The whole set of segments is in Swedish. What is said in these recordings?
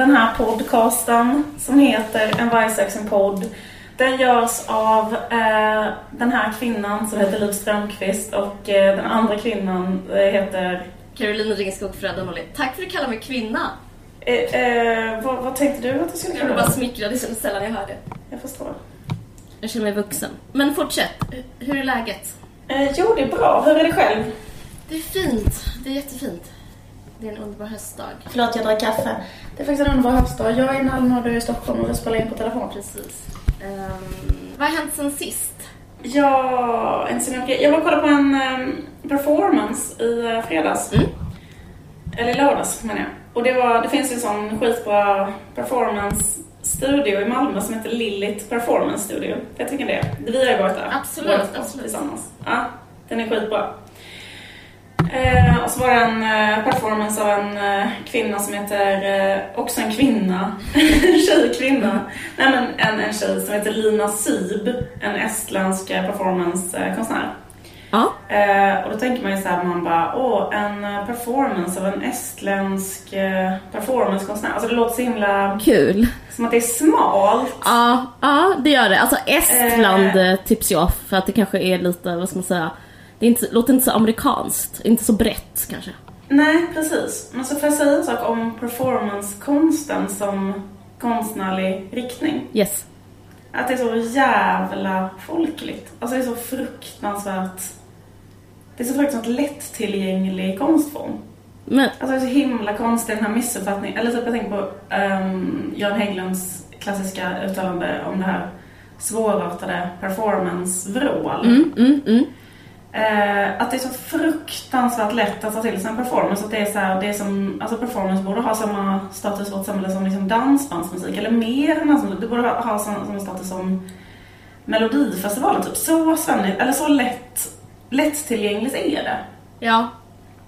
Den här podcasten som heter En varg söker sin podd. Den görs av eh, den här kvinnan som heter Liv Strömqvist och eh, den andra kvinnan eh, heter... Caroline Ringskog Fredda Norlin. Tack för att du kallar mig kvinna. Eh, eh, vad, vad tänkte du att du skulle Jag blev kalla bara smickrad, det kändes sällan jag hörde. Jag förstår. Jag känner mig vuxen. Men fortsätt. Hur är läget? Eh, jo, det är bra. Hur är det själv? Det är fint. Det är jättefint. Det är en underbar höstdag. Förlåt, jag drack kaffe. Det är faktiskt en underbar höstdag. Jag är i Malmö och du är i Stockholm och vi spelar in på telefon. Precis. Ehm, vad har hänt sen sist? Ja, så mycket. Jag var och kollade på en ehm, performance i uh, fredags. Mm. Eller lördags menar jag. Och det, var, det finns en sån skitbra performance-studio i Malmö som heter Lillit Performance Studio. Du vilken det? Vi har ju varit där. Absolut, absolut. Tillsammans. Ja, den är skitbra. Eh, och så var det en eh, performance av en eh, kvinna som heter, eh, också en kvinna, en tjej, kvinna. Nej men en, en tjej som heter Lina Syb, en estländsk eh, performancekonstnär. Ja. Eh, och då tänker man ju såhär, man bara, åh, en performance av en estländsk performancekonstnär. Alltså det låter så himla, Kul. som att det är smalt. Ja, ja, det gör det. Alltså Estland tips jag för att det kanske är lite, vad ska man säga, det är inte, låter inte så amerikanskt. Inte så brett kanske. Nej, precis. Men så får jag säga en sak om performancekonsten som konstnärlig riktning. Yes. Att det är så jävla folkligt. Alltså det är så fruktansvärt... Det är så fruktansvärt lättillgänglig konstform. Men, Alltså det är så himla konstigt den här missuppfattningen. Eller typ jag tänker på um, Jan Hägglunds klassiska uttalande om det här svårartade performance-vrål. mm, mm, mm. Eh, att det är så fruktansvärt lätt att ta till sig en performance. Att det är så här, det är som, alltså performance borde ha samma status i vårt samhälle som liksom dansbandsmusik. Eller mer än dansmusik. Det borde ha, ha samma, samma status som Melodifestivalen. Typ. Så svennigt, eller så lätt, lättillgängligt är det. Ja.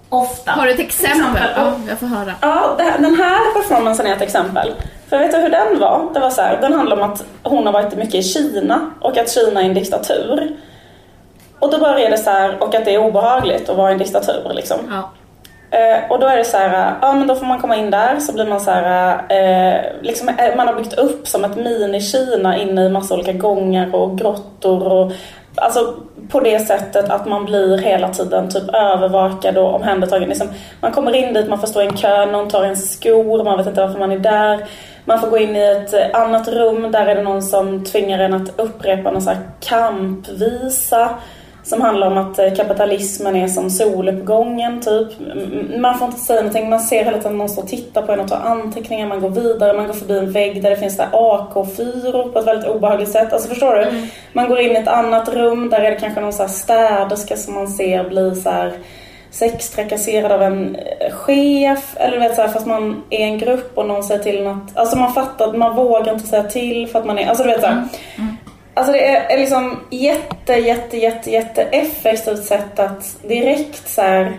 Ofta. Har du ett exempel? och- Ja, jag får höra. Ja, här, den här performancen är ett exempel. För vet du hur den var? Det var så här, den handlar om att hon har varit mycket i Kina och att Kina är en diktatur. Och då börjar det så här, och att det är obehagligt att vara i en diktatur liksom. Ja. Eh, och då är det så här, ja men då får man komma in där så blir man så här, eh, liksom, eh, man har byggt upp som ett mini-Kina inne i massa olika gångar och grottor och Alltså på det sättet att man blir hela tiden typ övervakad och omhändertagen. Liksom, man kommer in dit, man får stå i en kö, någon tar en skor, man vet inte varför man är där. Man får gå in i ett eh, annat rum, där är det någon som tvingar en att upprepa någon så här kampvisa. Som handlar om att eh, kapitalismen är som soluppgången typ. Man får inte säga någonting, man ser hela tiden någon står och tittar på en och tar anteckningar. Man går vidare, man går förbi en vägg där det finns där AK-fyror på ett väldigt obehagligt sätt. Alltså förstår du? Man går in i ett annat rum, där är det kanske någon så här städerska som man ser bli så här sextrakasserad av en eh, chef. Eller du vet så här, fast man är en grupp och någon säger till något. Alltså man fattar att man vågar inte säga till för att man är, alltså du vet så här. Alltså det är, är liksom jätte, jätte, jätte, jätte effektivt sätt att direkt så här.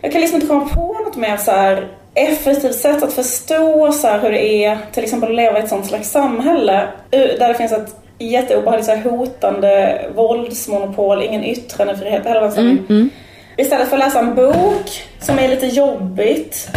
Jag kan liksom inte komma på något mer så här effektivt sätt att förstå så hur det är till exempel att leva i ett sånt slags samhälle där det finns ett jätteobehagligt så här hotande våldsmonopol, ingen yttrandefrihet, hela den mm, Istället för att läsa en bok som är lite jobbigt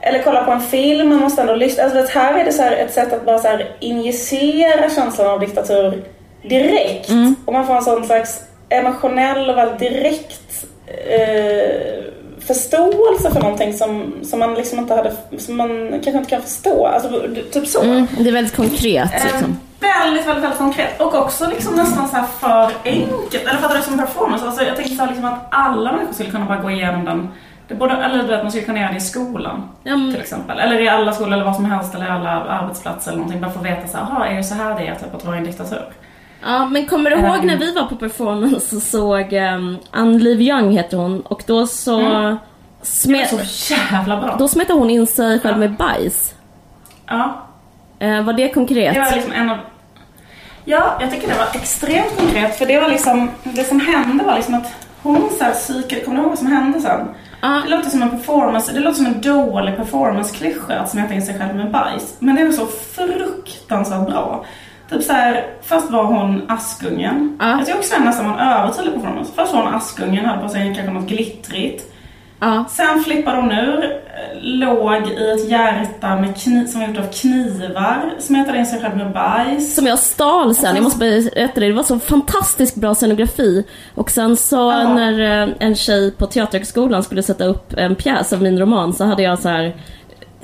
eller kolla på en film, man måste ändå lyssna. Alltså här är det så här ett sätt att bara så här injicera känslan av diktatur direkt. Och man får en sån slags emotionell och väldigt direkt eh, förståelse för någonting som, som man liksom inte hade, som man kanske inte kan förstå. Alltså typ så. Mm, det är väldigt konkret liksom. Eh, väldigt, väldigt, väldigt konkret. Och också liksom nästan så här för enkelt. Eller fattar du som performance? Alltså jag tänkte så liksom att alla människor skulle kunna bara gå igenom den. Det borde, eller du vet, man skulle kunna göra det i skolan. Men- Till exempel. Eller i alla skolor eller vad som helst. Eller i alla arbetsplatser eller någonting. Bara att veta så här, "Jaha, är det så här det är typ, att vara i en diktatur? Ja, men kommer du ihåg Ehm. när vi var på performance och såg um, Ann-Liv Young heter hon och då så Det smet, så jävla bra. då smetade hon in sig själv med bajs. Ja. Eh, var det konkret? Det var liksom en av... Ja, jag tycker det var extremt konkret. För det var liksom, det som hände var liksom att hon så här psykade, kommer du ihåg vad som hände sen? Ja. Det låter som en performance, det låter som en dålig performance-klyscha att smeta in sig själv med bajs. Men det var så fruktansvärt bra. Typ så här, först var hon Askungen. Ja. Jag tycker också nästan var en övertydlig performance. Först var hon Askungen, hade på sig kanske något glittrigt. Ja. Sen flippade hon ur, låg i ett hjärta med kni- som var gjort av knivar, smetade in sig själv med bajs. Som jag stal sen, jag måste berätta det. Det var så fantastiskt bra scenografi. Och sen så Ja. när eh, en tjej på Teaterhögskolan skulle sätta upp en pjäs av min roman så hade jag så här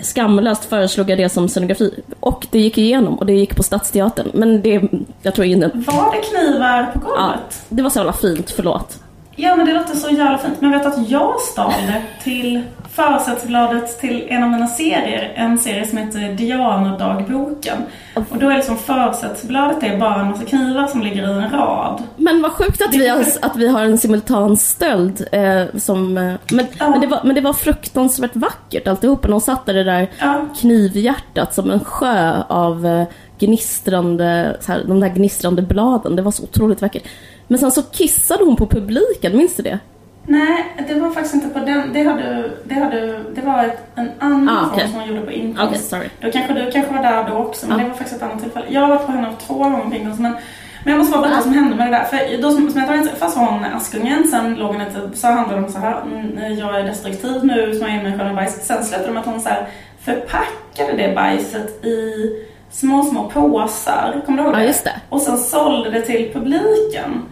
skamlöst föreslog jag det som scenografi. Och det gick igenom och det gick på Stadsteatern. Men det, jag tror ingen... Var det knivar på Ja, golvet? det var så jävla fint, förlåt. Ja men det låter så jävla fint. Men vet du att jag stal det till försättsbladet till en av mina serier. En serie som heter Diana-dagboken. Och då är liksom försättsbladet är bara en massa knivar som ligger i en rad. Men vad sjukt att vi har, att vi har en simultan stöld. Eh, som, eh, men, Ja. men, det var, men det var fruktansvärt vackert alltihopa. De satte det där Ja. knivhjärtat som en sjö av eh, gnistrande, så här, de där gnistrande bladen. Det var så otroligt vackert. Men sen så kissade hon på publiken, minns du det? Nej, det var faktiskt inte på den. Det, hade, det, hade, det var ett, en annan Ah, okej. som hon gjorde på inkomst. Okej, sorry. Då kanske du kanske var där då också, men Ja. det var faktiskt ett annat tillfälle. Jag har varit på henne två gånger på inkomst, men, men jag måste bara berätta vad som hände med det där. För då som, som jag tar först var hon Askungen, sen låg hon inte, så handlade det om så här, mm, jag är destruktiv nu, som jag in mig själv med bajs. Sen slutade med att hon så här förpackade det bajset i små, små påsar. Kommer du ihåg Ja, det? just det. Och sen sålde det till publiken.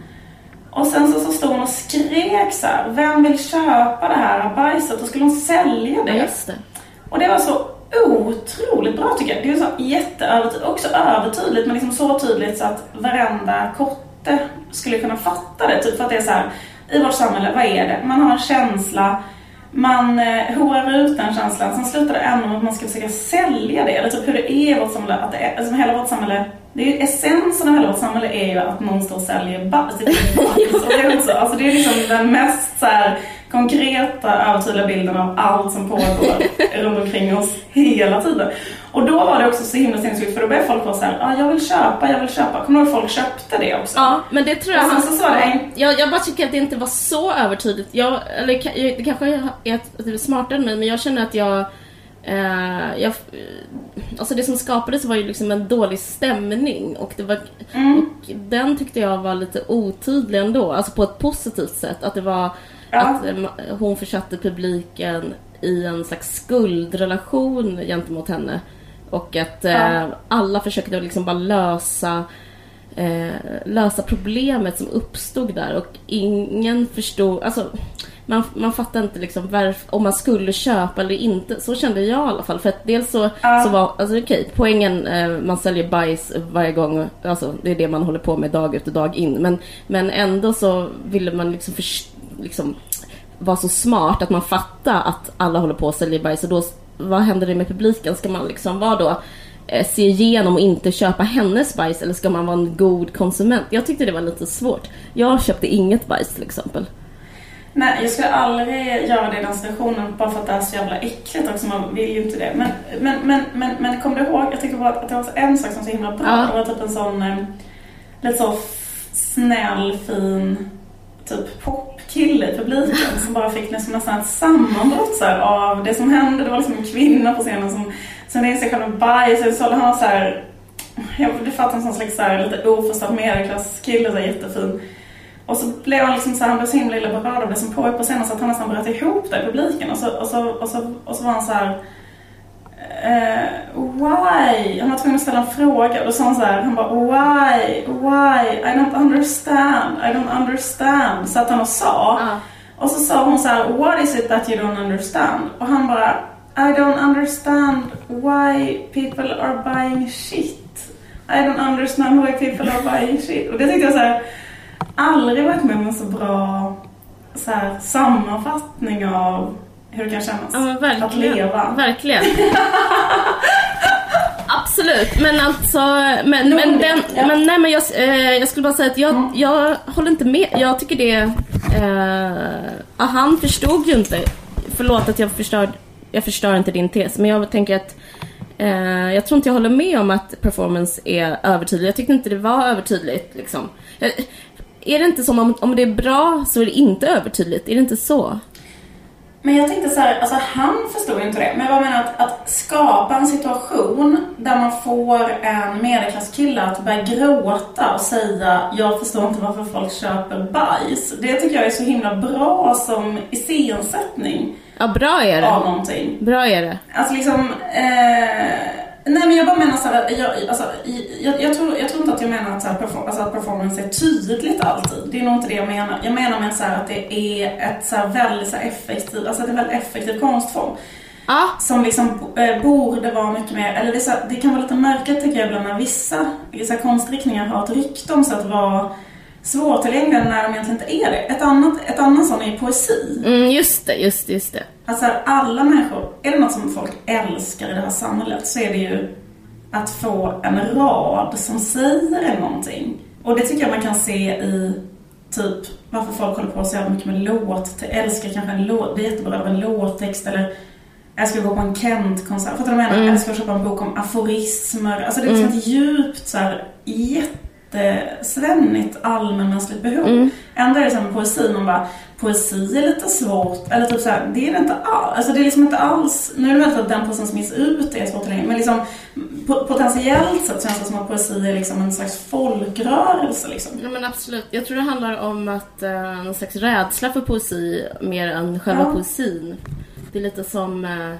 Och sen så, så stod hon och skrek så här, vem vill köpa det här bajset? Då skulle hon sälja det. Ja, just det. Och det var så otroligt bra tycker jag. Det är så jätteövertydligt, också övertydligt men liksom så tydligt så att varenda kotte skulle kunna fatta det. Typ för att det är så här, i vårt samhälle, vad är det? Man har en känsla, man eh, ut den känslan, sen slutar det ändå med att man ska försöka sälja det. Eller typ hur det är i vårt samhälle, att det är, alltså hela vårt samhälle det är essensen av hela vårt samhälle är ju att någon står och säljer bajs. Det är och det är inte så. Alltså det är liksom den mest så här, konkreta, övertydliga bilden av allt som pågår runt omkring oss hela tiden. Och då var det också så himla sinnessjukt för då började folk vara såhär, ah, jag vill köpa, jag vill köpa. Kommer du ihåg folk köpte det också? Ja, men det tror jag... Och sen så sa det jag, jag bara tycker att det inte var så övertydligt. Jag, eller det kanske är att du är smartare än mig, men jag känner att jag... Eh, jag alltså det som skapades var ju liksom en dålig stämning och, det var, Mm. och den tyckte jag var lite otydlig ändå, alltså på ett positivt sätt. Att det var Ja. att eh, ma- hon försatte publiken i en slags skuldrelation gentemot henne. Och att eh, Ja. alla försökte liksom bara lösa eh, lösa problemet som uppstod där och ingen förstod, alltså man, man fattar inte liksom varf, om man skulle köpa eller inte. Så kände jag i alla fall. För att dels så, Ja. så var, alltså okej, poängen, eh, man säljer bajs varje gång, alltså det är det man håller på med dag ut och dag in. Men, men ändå så ville man liksom, förs- liksom vara så smart att man fattar att alla håller på att sälja bajs. Och då, vad händer det med publiken? Ska man liksom vara då eh, se igenom och inte köpa hennes bajs eller ska man vara en god konsument? Jag tyckte det var lite svårt. Jag köpte inget bajs till exempel. Nej, jag skulle aldrig göra det i den situationen bara för att det är så jävla äckligt också. Man vill ju inte det. Men, men, men, men, men kom du ihåg? Jag tyckte bara att det var en sak som var så himla bra. Ja. Det var typ en sån eh, lite så snäll, fin typ popkille i publiken som bara fick nästan, nästan ett sammanbrott så här, av det som hände. Det var liksom en kvinna på scenen som som in sig själv bajs. Så han var så här, jag fattar en sån slags så här, lite oförstådd medelklasskille, så här, jättefin. Och så blev han liksom så han blev så himla illa berörd av det som pågick på scenen så att han nästan bröt ihop där i publiken. Och så, och så, och så, och så var han så här. Eh, why? Han var tvungen att ställa en fråga och då sa han så här, han bara why, why, I don't understand, I don't understand. Satt han och sa. Ja. Och så sa hon så här, what is it that you don't understand? Och han bara, I don't understand why people are buying shit. I don't understand why people are buying shit. Och det tyckte jag så här, aldrig varit med om en så bra så här, sammanfattning av hur det kan kännas Ja, verkligen. att leva. Verkligen. Absolut, men alltså, men, Nog men, den, ja. men nej men jag, eh, jag skulle bara säga att jag, Mm. jag håller inte med. Jag tycker det, eh, han förstod ju inte, förlåt att jag förstör, jag förstör inte din tes, men jag tänker att Eh, jag tror inte jag håller med om att performance är övertydlig. Jag tyckte inte det var övertydligt. Liksom. Eh, är det inte som om, om det är bra så är det inte övertydligt? Är det inte så? Men jag tänkte så här, alltså han förstod ju inte det. Men jag menar att, att skapa en situation där man får en medelklasskille att börja gråta och säga jag förstår inte varför folk köper bajs. Det tycker jag är så himla bra som iscensättning. Ja, bra är det. Av någonting. Bra är det. Alltså liksom, eh, nej men jag bara menar såhär, jag, alltså, jag, jag, tror, jag tror inte att jag menar att, så här, perform, alltså, att performance är tydligt alltid. Det är nog inte det jag menar. Jag menar med så här, att det är ett så här, väldigt så här, effektivt, alltså det är en väldigt effektiv konstform. Ja. Som liksom eh, borde vara mycket mer, eller vissa, det kan vara lite märkligt tycker jag ibland när vissa, vissa konstriktningar har ett rykte om sig att vara svårtillgängliga när de egentligen inte är det. Ett annat, ett annat sånt är poesi. Mm, just det, just det, just det. Alltså alla människor, är det något som folk älskar i det här samhället så är det ju att få en rad som säger någonting. Och det tycker jag man kan se i typ varför folk håller på så jävla mycket med låt, älskar kanske en låt, det är jättebra av en låttext eller jag ska gå på en Kent-konsert, fattar du vad jag menar? Mm. Eller ska köpa en bok om aforismer. Alltså det är liksom mm. ett djupt så här, jätte jättesvennigt allmänmänskligt behov. Mm. Ändå är det som med poesi, man bara, poesi är lite svårt, eller typ såhär, det är det inte alls. Alltså det är liksom inte alls, nu är det väl att den poesin som ges ut är svårt längre, men liksom potentiellt sett känns det som att poesi är liksom en slags folkrörelse liksom. Ja men absolut. Jag tror det handlar om att uh, någon slags rädsla för poesi mer än själva ja. poesin. Det är lite som uh,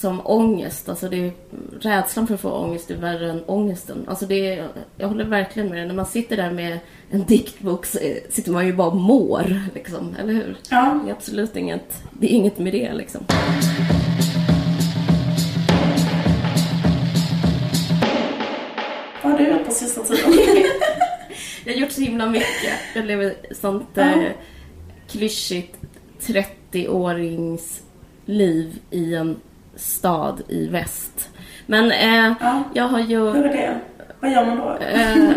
som ångest. Alltså det är, rädslan för att få ångest är värre än ångesten. Alltså det är, jag håller verkligen med dig. När man sitter där med en diktbok så sitter man ju bara och mår. Liksom, eller hur? Ja. Det är absolut inget, det är inget med det liksom. Vad har du gjort på sista tiden? jag har gjort så himla mycket. Jag lever sånt ja. eh, klyschigt 30-årings liv i en stad i väst. Men eh, ja. jag har ju... Hur är det? Vad gör man då? Eh,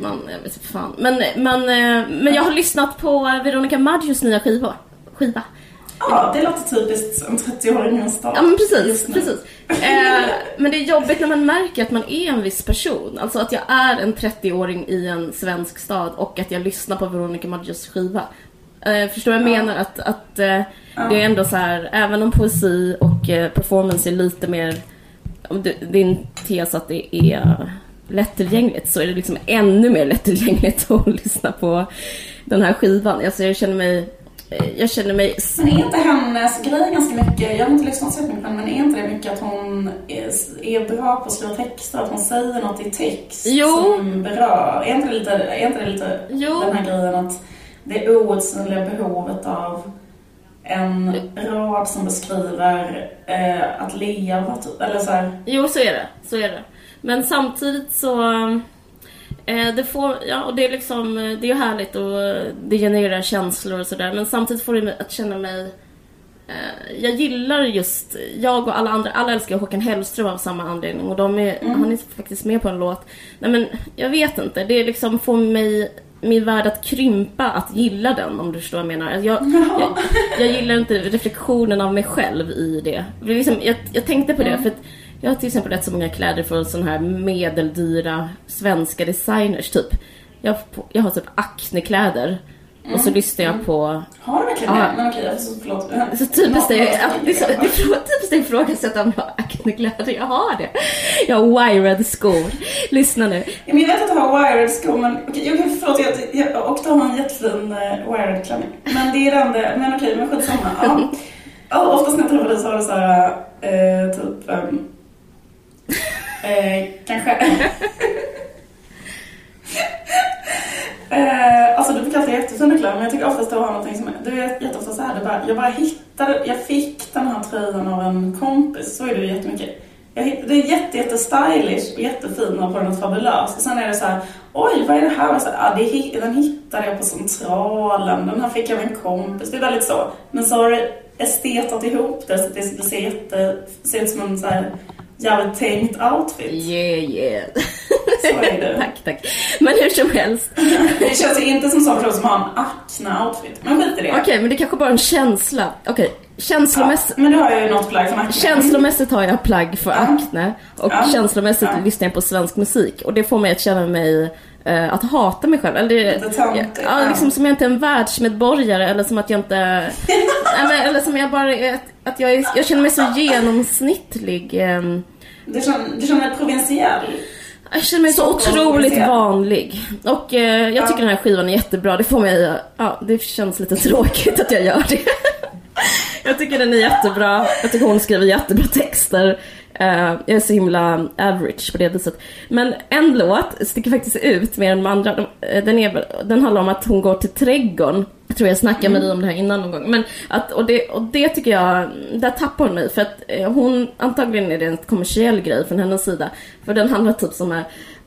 man, jag vet inte fan. Men, men, eh, men jag har lyssnat på Veronica Maggios nya skiva. skiva. Ja, det låter typiskt en 30-åring i en stad. Ja, men precis. precis. Eh, men det är jobbigt när man märker att man är en viss person. Alltså att jag är en 30-åring i en svensk stad och att jag lyssnar på Veronica Maggios skiva. Eh, förstår vad jag ja. menar? Att, att eh, det är ändå så här, även om poesi och eh, performance är lite mer, om din tes att det är lättillgängligt så är det liksom ännu mer lättillgängligt att lyssna på den här skivan. Alltså jag känner mig eh, jag känner mig... Men är inte hennes grej ganska mycket, jag har inte lyssnat så mycket på henne, men är inte det mycket att hon är, är bra på att skriva texter, att hon säger något i text jo. som berör? Är inte det lite, är inte det lite jo. den här grejen att det outsinliga behovet av en rad som beskriver eh, att leva, typ. Eller så här. Jo, så är det. Så är det. Men samtidigt så... Eh, det får, ja, och det är liksom, det är härligt och det genererar känslor och sådär. Men samtidigt får det mig att känna mig... Eh, jag gillar just, jag och alla andra, alla älskar Håkan Hellström av samma anledning. Och de är, mm. han är faktiskt med på en låt. Nej men, jag vet inte. Det liksom får mig min värld att krympa att gilla den om du förstår vad jag menar. Alltså, jag, jag, jag, gillar inte reflektionen av mig själv i det. Liksom, jag, jag tänkte på det mm. för att jag har till exempel rätt så många kläder från sådana här medeldyra svenska designers typ. Jag, jag har typ Acne-kläder Mm. Och så lyssnar jag på... Har du verkligen det? Men okej, så förlåt. Så typiskt är, det, det är att ifrågasätta om jag har acne-kläder. Jag har det. Jag har wired skor. Lyssna nu. Men jag vet att du har wired skor, men okej, okay, förlåt. Jag, jag, och du har en jättefin uh, wired klänning. Men det är det enda, men okej, men skitsamma. Ja. ja, oftast när jag träffar dig så har du såhär, uh, typ, um, uh, kanske... Eh, alltså du fick alltid jättefina kläder men jag tycker oftast det du har någonting som, du vet jätteofta så här, bara, jag bara hittade, jag fick den här tröjan av en kompis, så är det ju jättemycket. Jag det är jätte, jätte stylish och jättefin och på något fabulöst. Och sen är det så här, oj vad är det här? Och så, ah, det, den hittade jag på Centralen, den här fick jag av en kompis. Det är väldigt så. Men så har du estetat ihop det så att det, det ser jätte, ser ut som en så här jävligt tänkt outfit. Yeah, yeah. Är tack, tack. Men hur som helst. det känns ju inte som en person som har en Acne-outfit. Men skit i det. Okej, okay, men det är kanske bara en känsla. Okej, okay. Känslomässigt, Ja, men du har ju något plagg från Acne. känslomässigt har jag plagg för Ja. Acne och Ja. känslomässigt Ja. lyssnar jag på svensk musik och det får mig att känna mig eh, att hata mig själv. Eller, ja, ja. liksom som jag inte är en världsmedborgare eller som att jag inte... Men, eller som jag bara är, att jag, är, jag känner mig så genomsnittlig. ehm, Du känner, du känner dig provinsiell. Jag känner mig så Så otroligt vanlig. Och eh, jag tycker den här skivan är jättebra. Det får mig, ja, det känns lite tråkigt att jag gör det. jag tycker den är jättebra. Jag tycker hon skriver jättebra texter. Eh, jag är så himla average på det viset. Men en låt sticker faktiskt ut mer än de andra. De, eh, den, är, den handlar om att hon går till trädgården. Jag tror jag snackade med dig om det här innan någon gång. Men att, och, det, och det tycker jag, där tappar hon mig. För att eh, hon, antagligen är det en kommersiell grej från hennes sida. För den handlar typ som här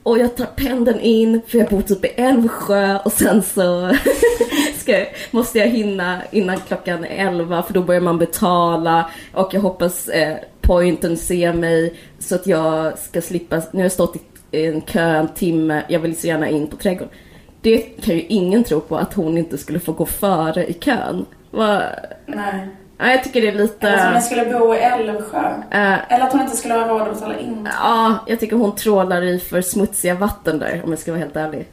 och jag tar pendeln in för jag bor typ i Älvsjö och sen så ska, måste jag hinna innan klockan 11 för då börjar man betala och jag hoppas eh, pointen ser mig så att jag ska slippa, nu har jag stått i en kö en timme, jag vill så gärna in på trädgården. Det kan ju ingen tro på att hon inte skulle få gå före i kön. Va? Nej. Ja, jag tycker det är lite... Eller som jag skulle bo i Älvsjö. eh, Eller att hon inte skulle ha råd att betala in. ja, jag tycker hon trålar i för smutsiga vatten där om jag ska vara helt ärlig.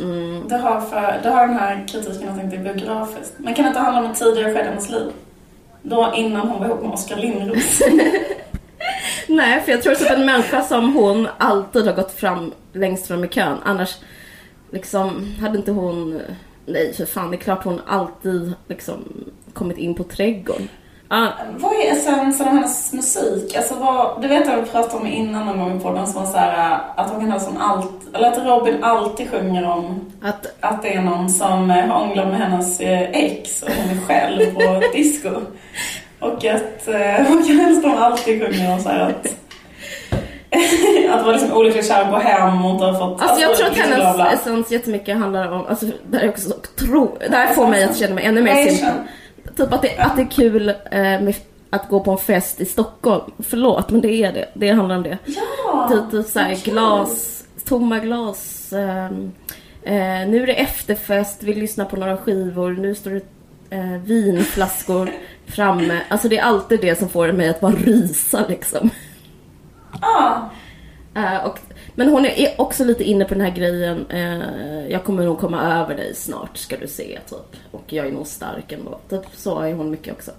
Mm. Det har, för, det har den här kritiken jag tänkte biografiskt. Men kan det inte handla om ett tidigare skede i hennes liv? Då innan hon var ihop med Oskar Lindros. Nej, för jag tror att en människa som hon alltid har gått fram längst fram i kön. Annars liksom hade inte hon... Nej, för fan, det är klart hon alltid liksom kommit in på trädgården. Ah, vad är essensen av hennes musik? Alltså vad, du vet vad vi pratade om innan någon gång i podden som var så här, att hon kan ha som allt, eller att Robin alltid sjunger om att, att det är någon som hånglar med hennes eh, ex och hon är själv på disco. Och att eh, hon kan helst alltid sjunger om så här att att vara liksom olyckligt kär och gå hem och inte ha fått... alltså jag tror att bla, hennes bla. essens jättemycket handlar om, alltså det här är också så tro, det här får mig att känna mig ännu mer simpel. Typ att det, att det är kul eh, med att gå på en fest i Stockholm. Förlåt, men det är det. Det handlar om det. Ja! Typ, typ såhär okej. glas, tomma glas. ehm, eh, nu är det efterfest, vi lyssnar på några skivor, nu står det eh, vinflaskor framme. Alltså det är alltid det som får mig att bara rysa liksom. Ja. Eh, och, men hon är också lite inne på den här grejen, eh, jag kommer nog komma över dig snart ska du se typ. Och jag är nog stark ändå. Typ så är hon mycket också.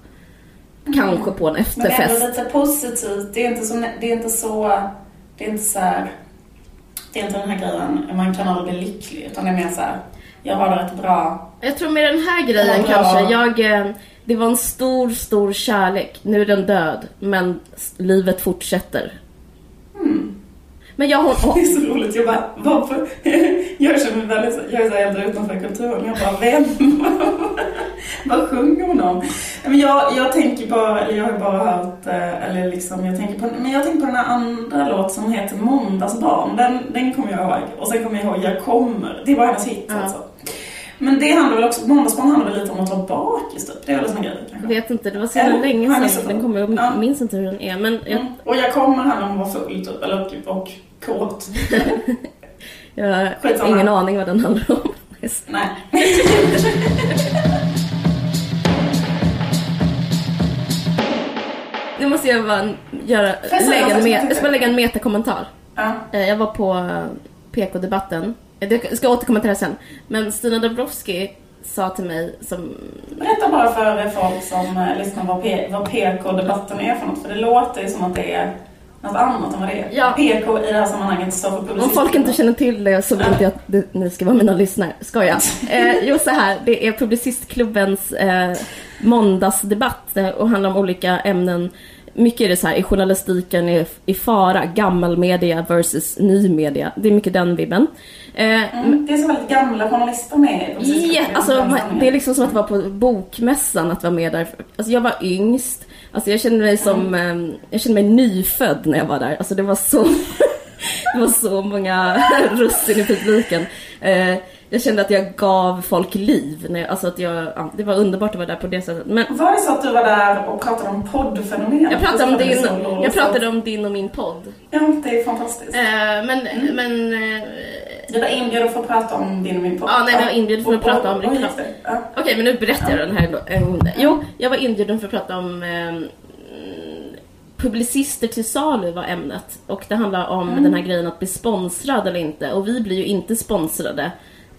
Kanske på en Men det är efterfest. ändå lite positivt. Det är inte så... Det är inte så, det är inte så här, Det är inte den här grejen, man kan aldrig bli lycklig. Utan det är mer så här, jag har det rätt bra. Jag tror med den här grejen kanske, jag, eh, det var en stor, stor kärlek. Nu är den död, men livet fortsätter. Men jag, hon, Det är så roligt. Jag bara, varför? Jag känner mig väldigt, jag är så helt utanför kulturen. Jag bara, vem? Vad sjunger hon om? Men jag, jag tänker bara, eller jag har bara hört, eh, eller liksom, jag tänker på, men jag tänker på den här andra låten som heter Måndagsbarn. Den, den kommer jag ihåg. Och sen kommer jag ihåg Jag kommer. Det var hennes hit alltså. Men det handlar väl också, Måndagsbarn handlar väl lite om att vara bakis typ. Det är väl en sån grej kanske. vet inte, det var så Eller? länge jag sedan. missat Den kommer, jag Ja. minns inte hur den är. Men jag, Mm. Och Jag kommer handlar om att vara full typ, eller och, och kåt. jag har Skitsamma. ingen aning vad den handlar om. Nej. Nu måste jag bara göra, jag lägga en, jag jag ska lägga en metakommentar. Ja. Eh, Jag var på eh, PK-debatten. Jag ska återkomma till det här sen. Men Stina Dabrowski sa till mig som... Berätta bara för folk som eh, lyssnar vad, P- vad PK-debatten är för något. För det låter ju som att det är något annat än vad det är. Ja. PK i det här sammanhanget står för Om publicist. folk inte känner till det så vill inte jag att ni ska vara mina lyssnare. Skoja. Eh, jo, så här. Det är Publicistklubbens eh, måndagsdebatt eh, och handlar om olika ämnen. Mycket är det så här, är journalistiken i, i fara? Gammal media versus ny media. Det är mycket den vibben. Eh, Mm, det är så väldigt gamla journalister med i publicistklubben. Ja, alltså, det är liksom som att vara på bokmässan, att vara med där. Alltså jag var yngst. Alltså jag kände mig som, Mm. eh, jag kände mig nyfödd när jag var där. Alltså det var så, det var så många russin i publiken. Eh, jag kände att jag gav folk liv. När jag, alltså att jag, ja, det var underbart att vara där på det sättet. Men Var det så att du var där och pratade om poddfenomen? jag pratade om din, jag pratade om din och min podd. Ja, det är fantastiskt. Eh, men, men, eh, Du var inbjuden för att prata om din och min podd. Ja, nej, jag var inbjuden för att Och- prata om och- reklam. Ja. Okej, men nu berättar jag den här ändå. Jo, jag var inbjuden för att prata om eh, publicister till salu var ämnet. Och det handlar om Mm. den här grejen att bli sponsrad eller inte. Och vi blir ju inte sponsrade.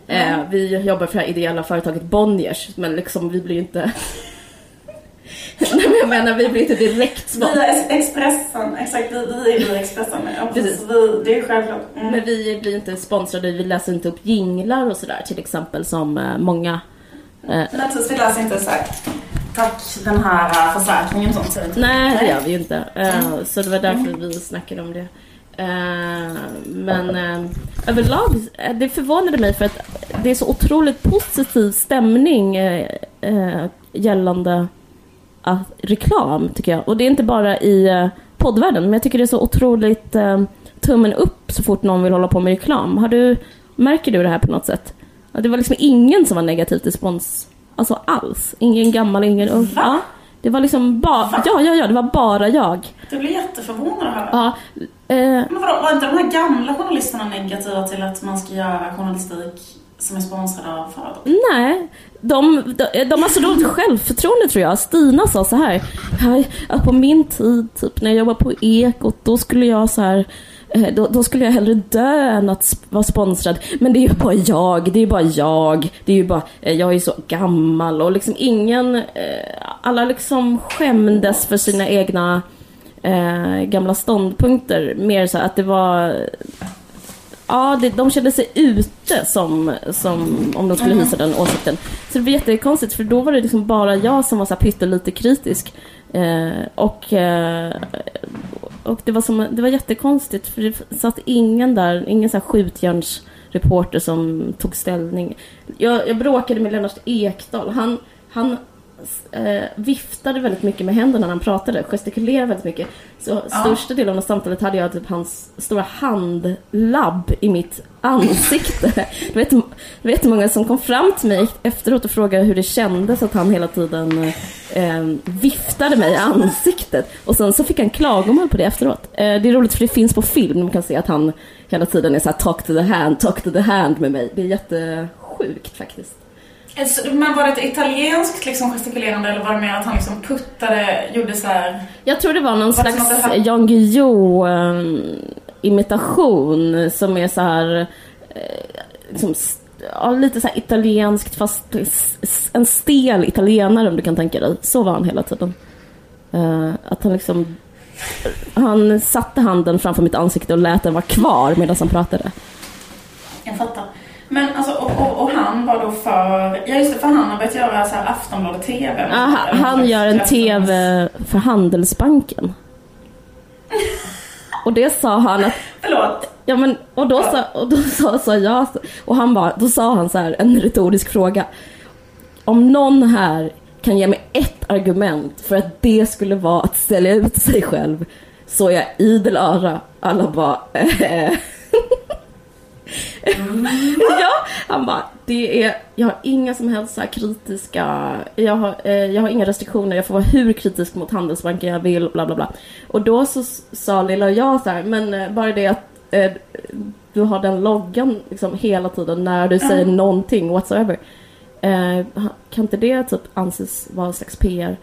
Eh, vi jobbar för det här ideella företaget Bonniers, men liksom vi blir ju inte... Nej, men jag menar, vi blir inte direkt Vi sponsrade. är Expressen, exakt. Vi, vi är Expressen. Ja, Precis. Vi, det är självklart. Mm. Men vi blir inte sponsrade, vi läser inte upp jinglar och sådär till exempel som eh, många eh, Men precis, vi läser inte så här. Tack den här äh, försäkringen och sånt. vi. Nej, det gör vi ju inte. Eh, Så det var därför vi snackade om det. Eh, Men eh, överlag, eh, det förvånade mig för att det är så otroligt positiv stämning gällande att, reklam, tycker jag. Och det är inte bara i poddvärlden, men jag tycker det är så otroligt tummen upp så fort någon vill hålla på med reklam. Har du, märker du det här på något sätt? Det var liksom ingen som var negativ till spons, alltså alls. Ingen gammal, ingen ung. Ja, det var liksom bara, ja, ja, ja, det var bara jag. Du blir jätteförvånad höra. Ja, Men vadå, var inte de här gamla journalisterna negativa till att man ska göra journalistik som är sponsrad av företag? Nej, de, de, de har så dåligt självförtroende tror jag. Stina sa så här, "Här, att på min tid, typ när jag jobbade på Ekot, då skulle jag så här eh, då, då skulle jag hellre dö än att vara sponsrad. Men det är ju bara jag, det är bara jag. Det är ju bara, eh, jag är så gammal och liksom ingen, eh, alla liksom skämdes för sina egna eh, gamla ståndpunkter. Mer så att det var Ja, det, de kände sig ute som, som om de skulle hysa den åsikten. Så det var jättekonstigt för då var det liksom bara jag som var så här pyttelite kritisk. Eh, och, eh, och det var, som, det var jättekonstigt för det satt ingen där, ingen så här skjutjärnsreporter som tog ställning. Jag, jag bråkade med Lennart Ekdal. Han, han eh, viftade väldigt mycket med händerna när han pratade, gestikulerade väldigt mycket. Så största delen av samtalet hade jag typ hans stora handlabb i mitt ansikte. Det jättem- det var jättemånga som kom fram till mig efteråt och frågade hur det kändes att han hela tiden eh, viftade mig i ansiktet. Och sen så fick han klagomål på det efteråt. Eh, det är roligt för det finns på film, man kan se att han hela tiden är så här talk to the hand, talk to the hand med mig. Det är jättesjukt faktiskt. Men var det ett italienskt liksom, gestikulerande eller var det mer att han liksom puttade, gjorde så här... Jag tror det var någon Var slags här- Jan Guillou eh, imitation som är så här eh, liksom, ja, lite så italienskt fast en stel italienare om du kan tänka dig. Så var han hela tiden. Eh, att han liksom han satte handen framför mitt ansikte och lät den vara kvar medan han pratade. Jag fattar. Men alltså, och, och, och han var då för... Ja just det, för han har börjat göra så här Aftonbladet TV. Ja, han, gör en TV för Handelsbanken. Och det sa han att Förlåt. Ja men och då sa, och då sa, sa jag, och han bara, då sa han så här en retorisk fråga. Om någon här kan ge mig ett argument för att det skulle vara att sälja ut sig själv så är jag idel öra. Alla bara eh. Ja, han bara, det är, jag har inga som helst så kritiska, jag har, eh, jag har inga restriktioner, jag får vara hur kritisk mot Handelsbanken jag vill, bla bla bla. Och då så sa lilla jag så här, men eh, bara det att eh, du har den loggan liksom hela tiden när du säger någonting whatsoever. Eh, kan inte det typ anses vara en slags PR?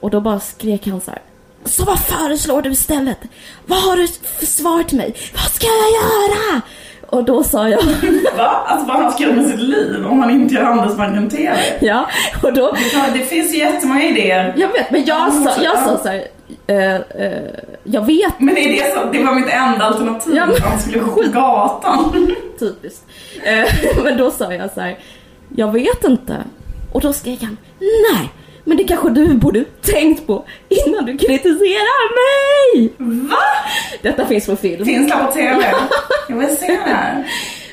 Och då bara skrek han så här. Så vad föreslår du istället? Vad har du för svar till mig? Vad ska jag göra? Och då sa jag, Va? Alltså vad han ska göra med sitt liv om han inte gör Handelsbanken TV? ja, och då, det finns ju jättemånga idéer. jag vet, men jag sa, jag sa så här, eh, eh, jag vet Men det, är det, som, det var mitt enda alternativ. Ja, men- Han skulle gå på gatan. typiskt. Eh, men då sa jag så här, jag vet inte. Och då skrek han, nej, men det kanske du borde tänkt på innan du kritiserar mig! Va? Detta finns på film. Finns det på TV? Jag vill se det här.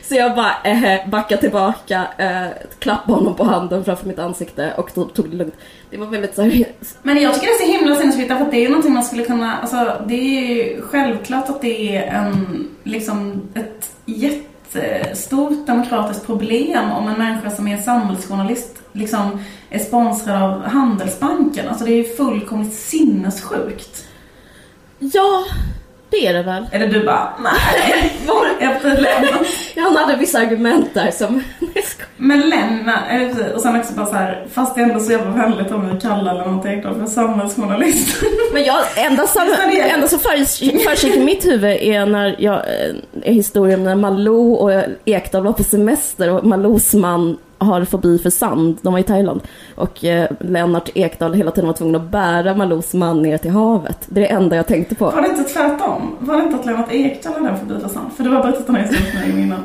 Så jag bara eh, backade tillbaka, eh, klappade honom på handen framför mitt ansikte och tog, tog det lugnt. Det var väldigt här, Men jag tycker det är så himla sinnesfritt för att det är ju någonting man skulle kunna, alltså det är ju självklart att det är en, liksom ett Eh, stort demokratiskt problem om en människa som är samhällsjournalist liksom är sponsrad av Handelsbanken. Alltså det är ju fullkomligt sinnessjukt. ja, det är det väl. Eller du bara, nej, efter. Ja, han hade vissa argument där som... Men eller precis, och sen också bara så här, fast det är ändå så jävla vänligt om vi kallar Lennart Ekdahl för samhällsjournalist. Men jag, enda som, enda som försiggick i mitt huvud är när jag, eh, är historien när Malou och Ekdahl var på semester och Malous man har fobi för sand. De var i Thailand. Och eh, Lennart Ekdal hela tiden var tvungen att bära Malous man ner till havet. Det är det enda jag tänkte på. Var det inte tvärtom? Var det inte att Lennart Ekdal hade fobi för sand? För det var berättat den här historien för mig innan.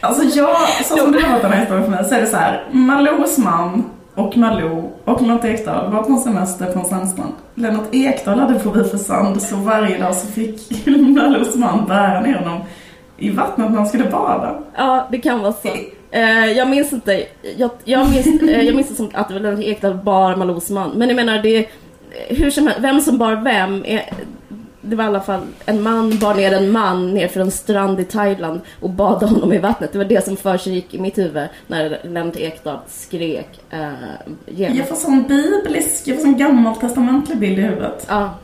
Alltså jag, så som du har berättat den här historien för mig så är det så här. Malous man och Malou och Lennart Ekdal var på en semester på en sandstrand. Lennart Ekdal hade fobi för sand så varje dag så fick Malous man bära ner honom i vattnet när han skulle bada. Ja, det kan vara så. Eh, jag minns inte, jag, jag, minns, eh, jag minns det som att det var Lennart Ekdal bar Malous man. Men jag menar, det hur som helst, vem som bar vem. Är, det var i alla fall en man bar ner en man ner för en strand i Thailand och bad honom i vattnet. Det var det som försiggick i mitt huvud när Lennart Ekdal skrek eh, Jag får sån biblisk, jag får sån gammaltestamentlig bild i huvudet. Ja.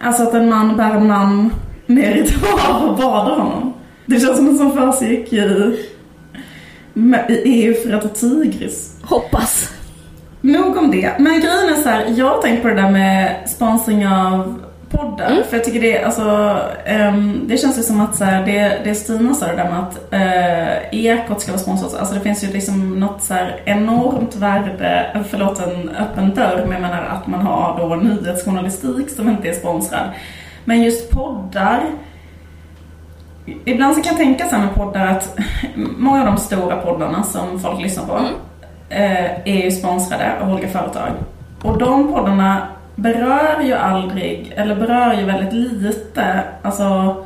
Alltså att en man bär en man ner i ett hav och badar honom. Det känns som något som försiggick i i EU-Fröta Tigris. Hoppas. Nog om det. Men grejen är så här, jag har tänkt på det där med sponsring av poddar. Mm. För jag tycker det, alltså, um, det känns ju som att så här, det, det Stina sa det där med att uh, Ekot ska vara sponsrat. Alltså det finns ju liksom något så här enormt värde, förlåt en öppen dörr, men jag menar att man har då nyhetsjournalistik som inte är sponsrad. Men just poddar Ibland så kan jag tänka så med poddar att många av de stora poddarna som folk lyssnar på mm. eh, är ju sponsrade av olika företag. Och de poddarna berör ju aldrig, eller berör ju väldigt lite, alltså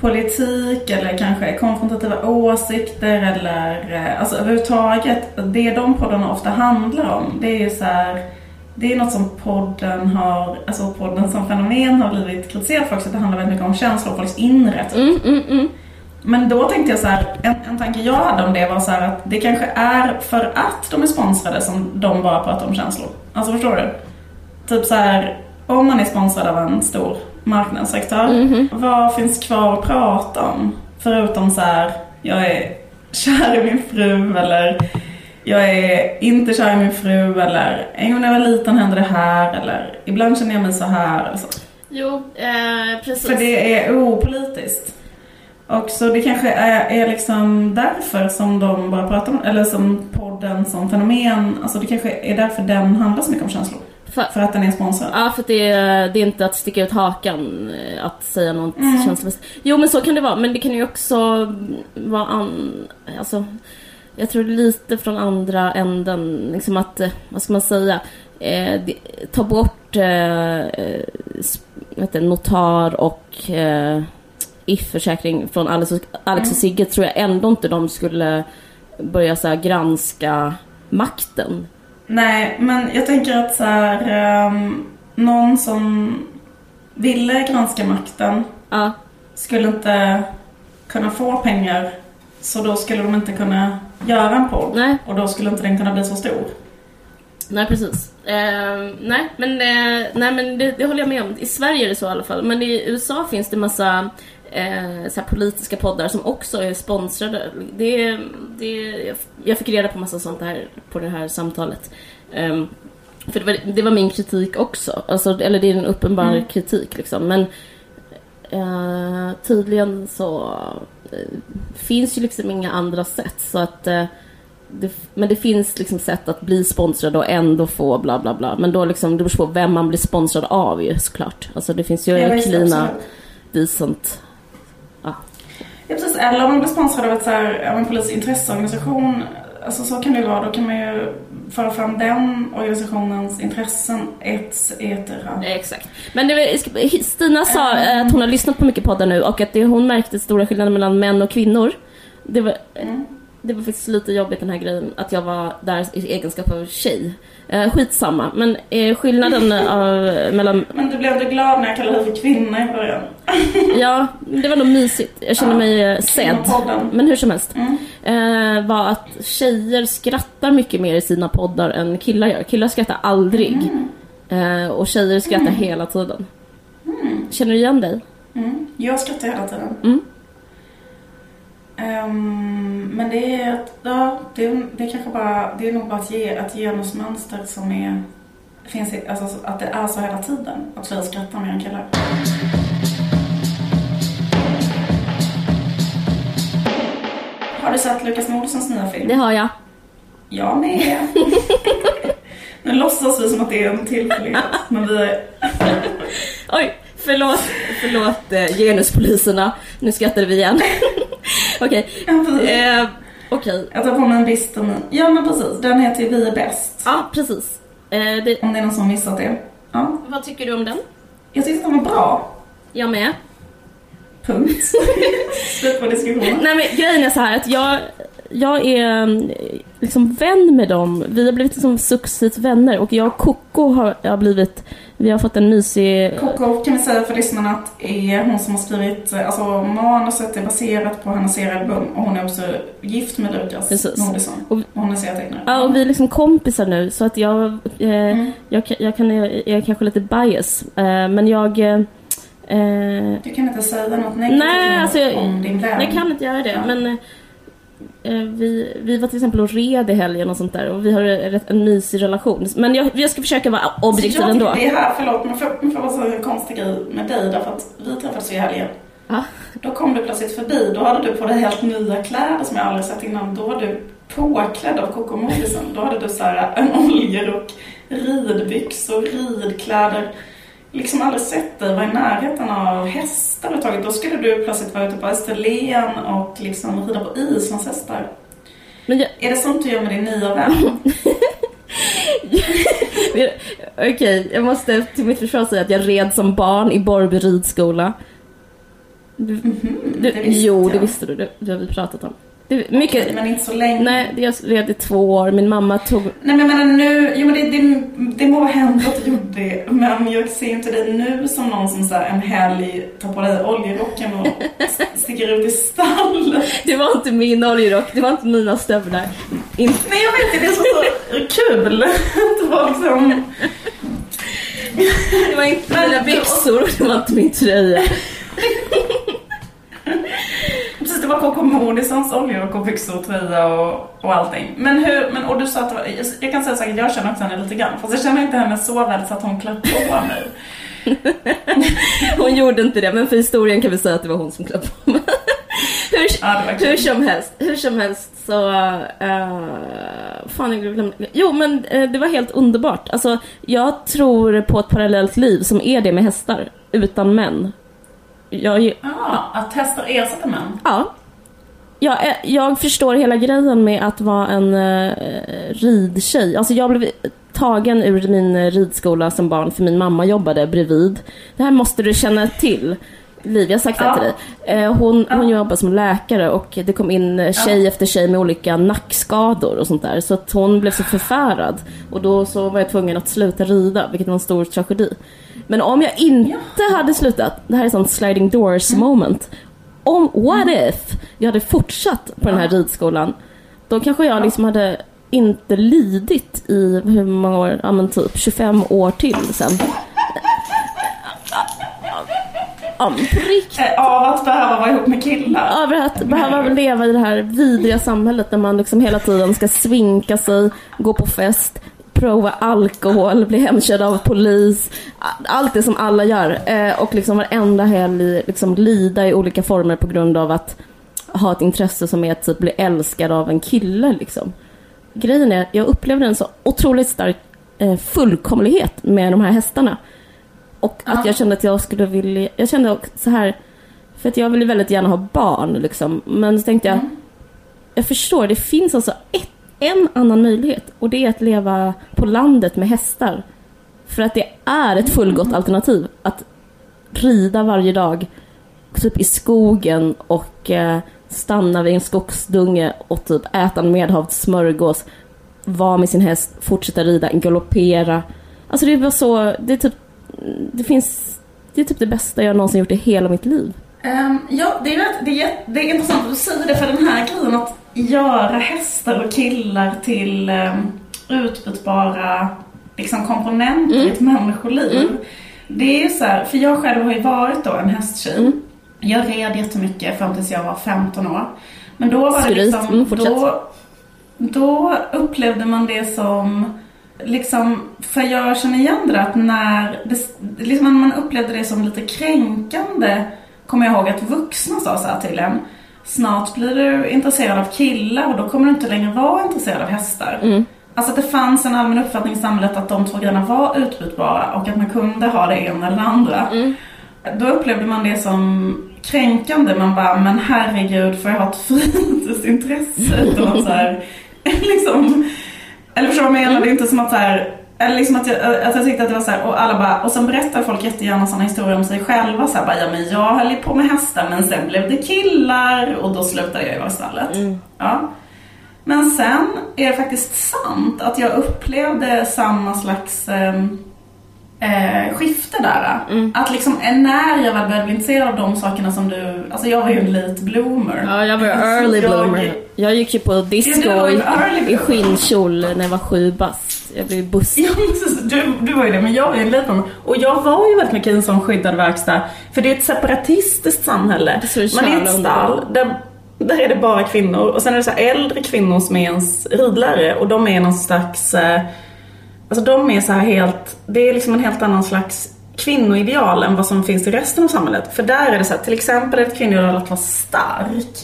politik eller kanske konfrontativa åsikter eller eh, alltså överhuvudtaget. Det de poddarna ofta handlar om, det är ju så här det är något som podden har, alltså podden som fenomen har blivit kritiserad för också, att det handlar väldigt mycket om känslor och folks inre. Typ. Mm, mm, mm. Men då tänkte jag så här, en, en tanke jag hade om det var så att det kanske är för att de är sponsrade som de bara pratar om känslor. Alltså förstår du? Typ så här, om man är sponsrad av en stor marknadsaktör, mm vad finns kvar att prata om? Förutom så här, jag är kär i min fru eller jag är inte kär i min fru eller en gång när jag var liten hände det här eller ibland känner jag mig så här eller så. Jo, eh, precis. För det är opolitiskt. Och så det kanske är, är liksom därför som de bara pratar om, eller som podden som fenomen, alltså det kanske är därför den handlar så mycket om känslor. För, för att den är sponsrad? Ja, för att det är, det är inte att sticka ut hakan eh, att säga något mm. känslomässigt. Jo, men så kan det vara. Men det kan ju också vara an, alltså, jag tror lite från andra änden, liksom att, eh, vad ska man säga, eh, ta bort eh, eh vet notar och eh, if-försäkring från Alex och, Alex och Sigge tror jag ändå inte de skulle börja så här, granska makten. Nej, men jag tänker att så här, um, någon som ville granska makten ja. skulle inte kunna få pengar så då skulle de inte kunna göra en podd. Nej. Och då skulle inte den kunna bli så stor. Nej, precis. Eh, nej, men, eh, nej, men det, det, håller jag med om. I Sverige är det så i alla fall. Men i USA finns det massa eh, så politiska poddar som också är sponsrade. Det, det, jag fick reda på massa sånt här på det här samtalet. Um, för det var, det var, min kritik också. Alltså, eller det är en uppenbar mm. kritik liksom. Men uh, tydligen så finns ju liksom inga andra sätt. Så att uh, det, men det finns liksom sätt att bli sponsrad och ändå få bla bla bla. Men då liksom, det beror på vem man blir sponsrad av ju såklart. Alltså det finns ju ja, Klina, Decent. Ja. ja precis, eller om man blir sponsrad av, ett, så här, av en politisk intresseorganisation. Alltså så kan det ju vara. Då kan man ju föra fram den organisationens intressen etc. Exakt. Men det Stina sa mm. att hon har lyssnat på mycket poddar nu och att det, hon märkte stora skillnader mellan män och kvinnor. Det var, mm det var faktiskt lite jobbigt den här grejen att jag var där i egenskap av tjej. Eh, skitsamma, men eh, skillnaden av, mellan... Men du blev ändå glad när jag kallade dig för kvinna i början? ja, det var nog mysigt. Jag kände ja, mig eh, sedd. Men hur som helst. Mm. Eh, var att tjejer skrattar mycket mer i sina poddar än killar gör. Killar skrattar aldrig. Mm. Eh, och tjejer skrattar mm. hela tiden. Mm. Känner du igen dig? Jag skrattar hela tiden. Mm. det är, det är kanske bara, det är nog bara ett, ge, ett genusmönster som är, finns i, alltså att det är så hela tiden. Att tjejer skrattar mer än killar. Har du sett Lukas Moodyssons nya film? Det har jag. Jag med. nu låtsas vi som att det är en tillfällighet. Men vi är... Oj, förlåt, förlåt eh, genuspoliserna. Nu skrattade vi igen. Okej. Ja, precis. Eh, Okej. Jag tar på mig en bister min. Ja men precis, den heter Vi är bäst. Ja, precis. Eh, det, Om det är någon som missat det. Ja. vad tycker du om den? Jag tyckte den var bra. Jag med. Punkt. Slut på diskussionen. Nej men grejen är så här att jag, jag är mm, liksom vän med dem. Vi har blivit liksom successivt vänner och jag och Coco har, har blivit, vi har fått en mysig... Coco kan vi säga för lyssnarna att är hon som har skrivit, alltså manuset är baserat på hennes serialbum och hon är också gift med Lukas Precis. Nordisson. Och- Och hon är serietecknare. Ja, och vi är liksom kompisar nu så att jag, eh, jag, kan- jag, kan, jag är kanske lite bias. Eh, men jag... Eh, eh, Du kan inte säga något negativt Nej, alltså jag- om din vän. jag kan inte göra det Ja. men eh, vi, vi var till exempel och red i helgen och sånt där och vi har en, en mysig relation. Men jag, jag ska försöka vara objektiv jag ändå. det här, förlåt, men får jag bara säga en konstig grej med dig därför att vi träffades i helgen. Ja. Då kom du plötsligt förbi, då hade du på dig helt nya kläder som jag aldrig sett innan. Då var du påklädd av Coco Moodysson. Då hade du så här en oljerock, ridbyxor, ridkläder. Liksom aldrig sett dig vara i närheten av hästar överhuvudtaget. Då skulle du plötsligt vara ute på Österlen och liksom rida på islandshästar. Men jag, Är det sånt du gör med din nya vän? Okej, jag måste till mitt försvar säga att jag red som barn i Borrby ridskola. Du, du, det visste jo, det jag. visste du. Det, det har vi pratat om. Det, mycket, Men inte så länge. nej, jag red i två år. Min mamma tog... Nej men jag menar nu, jo men det, det, det må hända att du gjorde det, men jag ser inte dig nu som någon som så här, en helg tar på dig oljerocken och sticker ut i stallet. Det var inte min oljerock, det var inte mina stövlar. In, Nej jag vet inte, det är så, så kul att vara liksom... det var inte mina byxor, det var inte min tröja. Precis, det var KK Moodysons oljerock och byxor och tröja och, och allting. Men hur, men och du sa att var, jag, kan säga att jag känner också henne lite grann, fast jag känner inte henne så väl så att hon klappade på mig. Hon gjorde inte det, men för historien kan vi säga att det var hon som klappade på mig. Hur, Ja, hur som helst, hur som helst så... Uh, fan, jag glömde. Jo, men eh, det var helt underbart. Alltså, jag tror på ett parallellt liv som är det med hästar, utan män. Jag, Ja, att hästar ersätter män. ja. Jag, jag förstår hela grejen med att vara en uh, ridtjej. Alltså jag blev tagen ur min ridskola som barn för min mamma jobbade bredvid. Det här måste du känna till. Liv, jag har sagt det Ja. till dig. Eh, hon, hon Ja. jobbar som läkare och det kom in tjej efter tjej med olika nackskador och sånt där. Så att hon blev så förfärad. Och då så var jag tvungen att sluta rida, vilket var en stor tragedi. Men om jag inte hade slutat, det här är sånt sliding doors moment. Om, what if jag hade fortsatt på den här ridskolan, då kanske jag liksom hade inte lidit i hur många år, ja men typ 25 år till sen. På riktigt. Eh, Av att behöva vara ihop med killar. Över att behöva leva i det här vidriga samhället där man liksom hela tiden ska svinka sig, gå på fest, prova alkohol, bli hemkörd av polis. Allt det som alla gör. Eh, och liksom varenda helg liksom lida i olika former på grund av att ha ett intresse som är att typ bli älskad av en kille liksom. Grejen är jag upplevde en så otroligt stark eh, fullkomlighet med de här hästarna. Och att Ja. jag kände att jag skulle vilja, jag kände också så här för att jag ville väldigt gärna ha barn liksom. Men så tänkte jag, jag förstår, det finns alltså ett, en annan möjlighet. Och det är att leva på landet med hästar. För att det är ett fullgott alternativ. Att rida varje dag, typ i skogen och eh, stanna vid en skogsdunge och typ äta en medhavd smörgås. Vara med sin häst, fortsätta rida, galoppera. Alltså det var så, det är typ, det finns, det är typ det bästa jag någonsin gjort i hela mitt liv. Ehm, ja, det är, rätt, det, är, det är intressant att du säger det för den här grejen att göra hästar och killar till um, utbytbara liksom, komponenter i ett människoliv. Det är så här, för jag själv har ju varit då en hästtjej. Jag red jättemycket fram tills jag var 15 år. Men då var det liksom, Mm, då, då upplevde man det som liksom, för jag känner igen det att när, det, liksom man upplevde det som lite kränkande, kommer jag ihåg att vuxna sa så här till en. Snart blir du intresserad av killar och då kommer du inte längre vara intresserad av hästar. Mm. Alltså att det fanns en allmän uppfattning i samhället att de två grejerna var utbytbara och att man kunde ha det ena eller det andra. Mm. Då upplevde man det som kränkande. Man bara, men herregud, får jag ha ett fritidsintresse? Utan så här, liksom, eller förstår du vad jag menar? Det är inte som att så här, eller liksom att jag, att jag tyckte att det var så här, och alla bara, och sen berättar folk jättegärna sådana historier om sig själva. Så här, bara, ja men jag höll ju på med hästar men sen blev det killar och då slutade jag i vara stallet. Mm. Ja. Men sen är det faktiskt sant att jag upplevde samma slags ehm, eh, skifte där. Mm. Att liksom eh, när jag väl började bli intresserad av de sakerna som du, alltså jag var ju en late bloomer. Ja, jag var early Jag- bloomer. Jag gick ju på disco Ja, i, i skinnkjol när jag var sju bast. Jag blev buss. Ja, du, du var ju det, men jag var ju en late bloomer. Och jag var ju väldigt mycket i en sån skyddad verkstad. För det är ett separatistiskt samhälle. Det är Man är ett stall där, där är det bara kvinnor. Och sen är det så äldre kvinnor som är ens ridlärare. Och de är någon slags... Eh, alltså de är så här helt... Det är liksom en helt annan slags kvinnoideal än vad som finns i resten av samhället. För där är det så här, till exempel ett kvinnoideal att vara stark.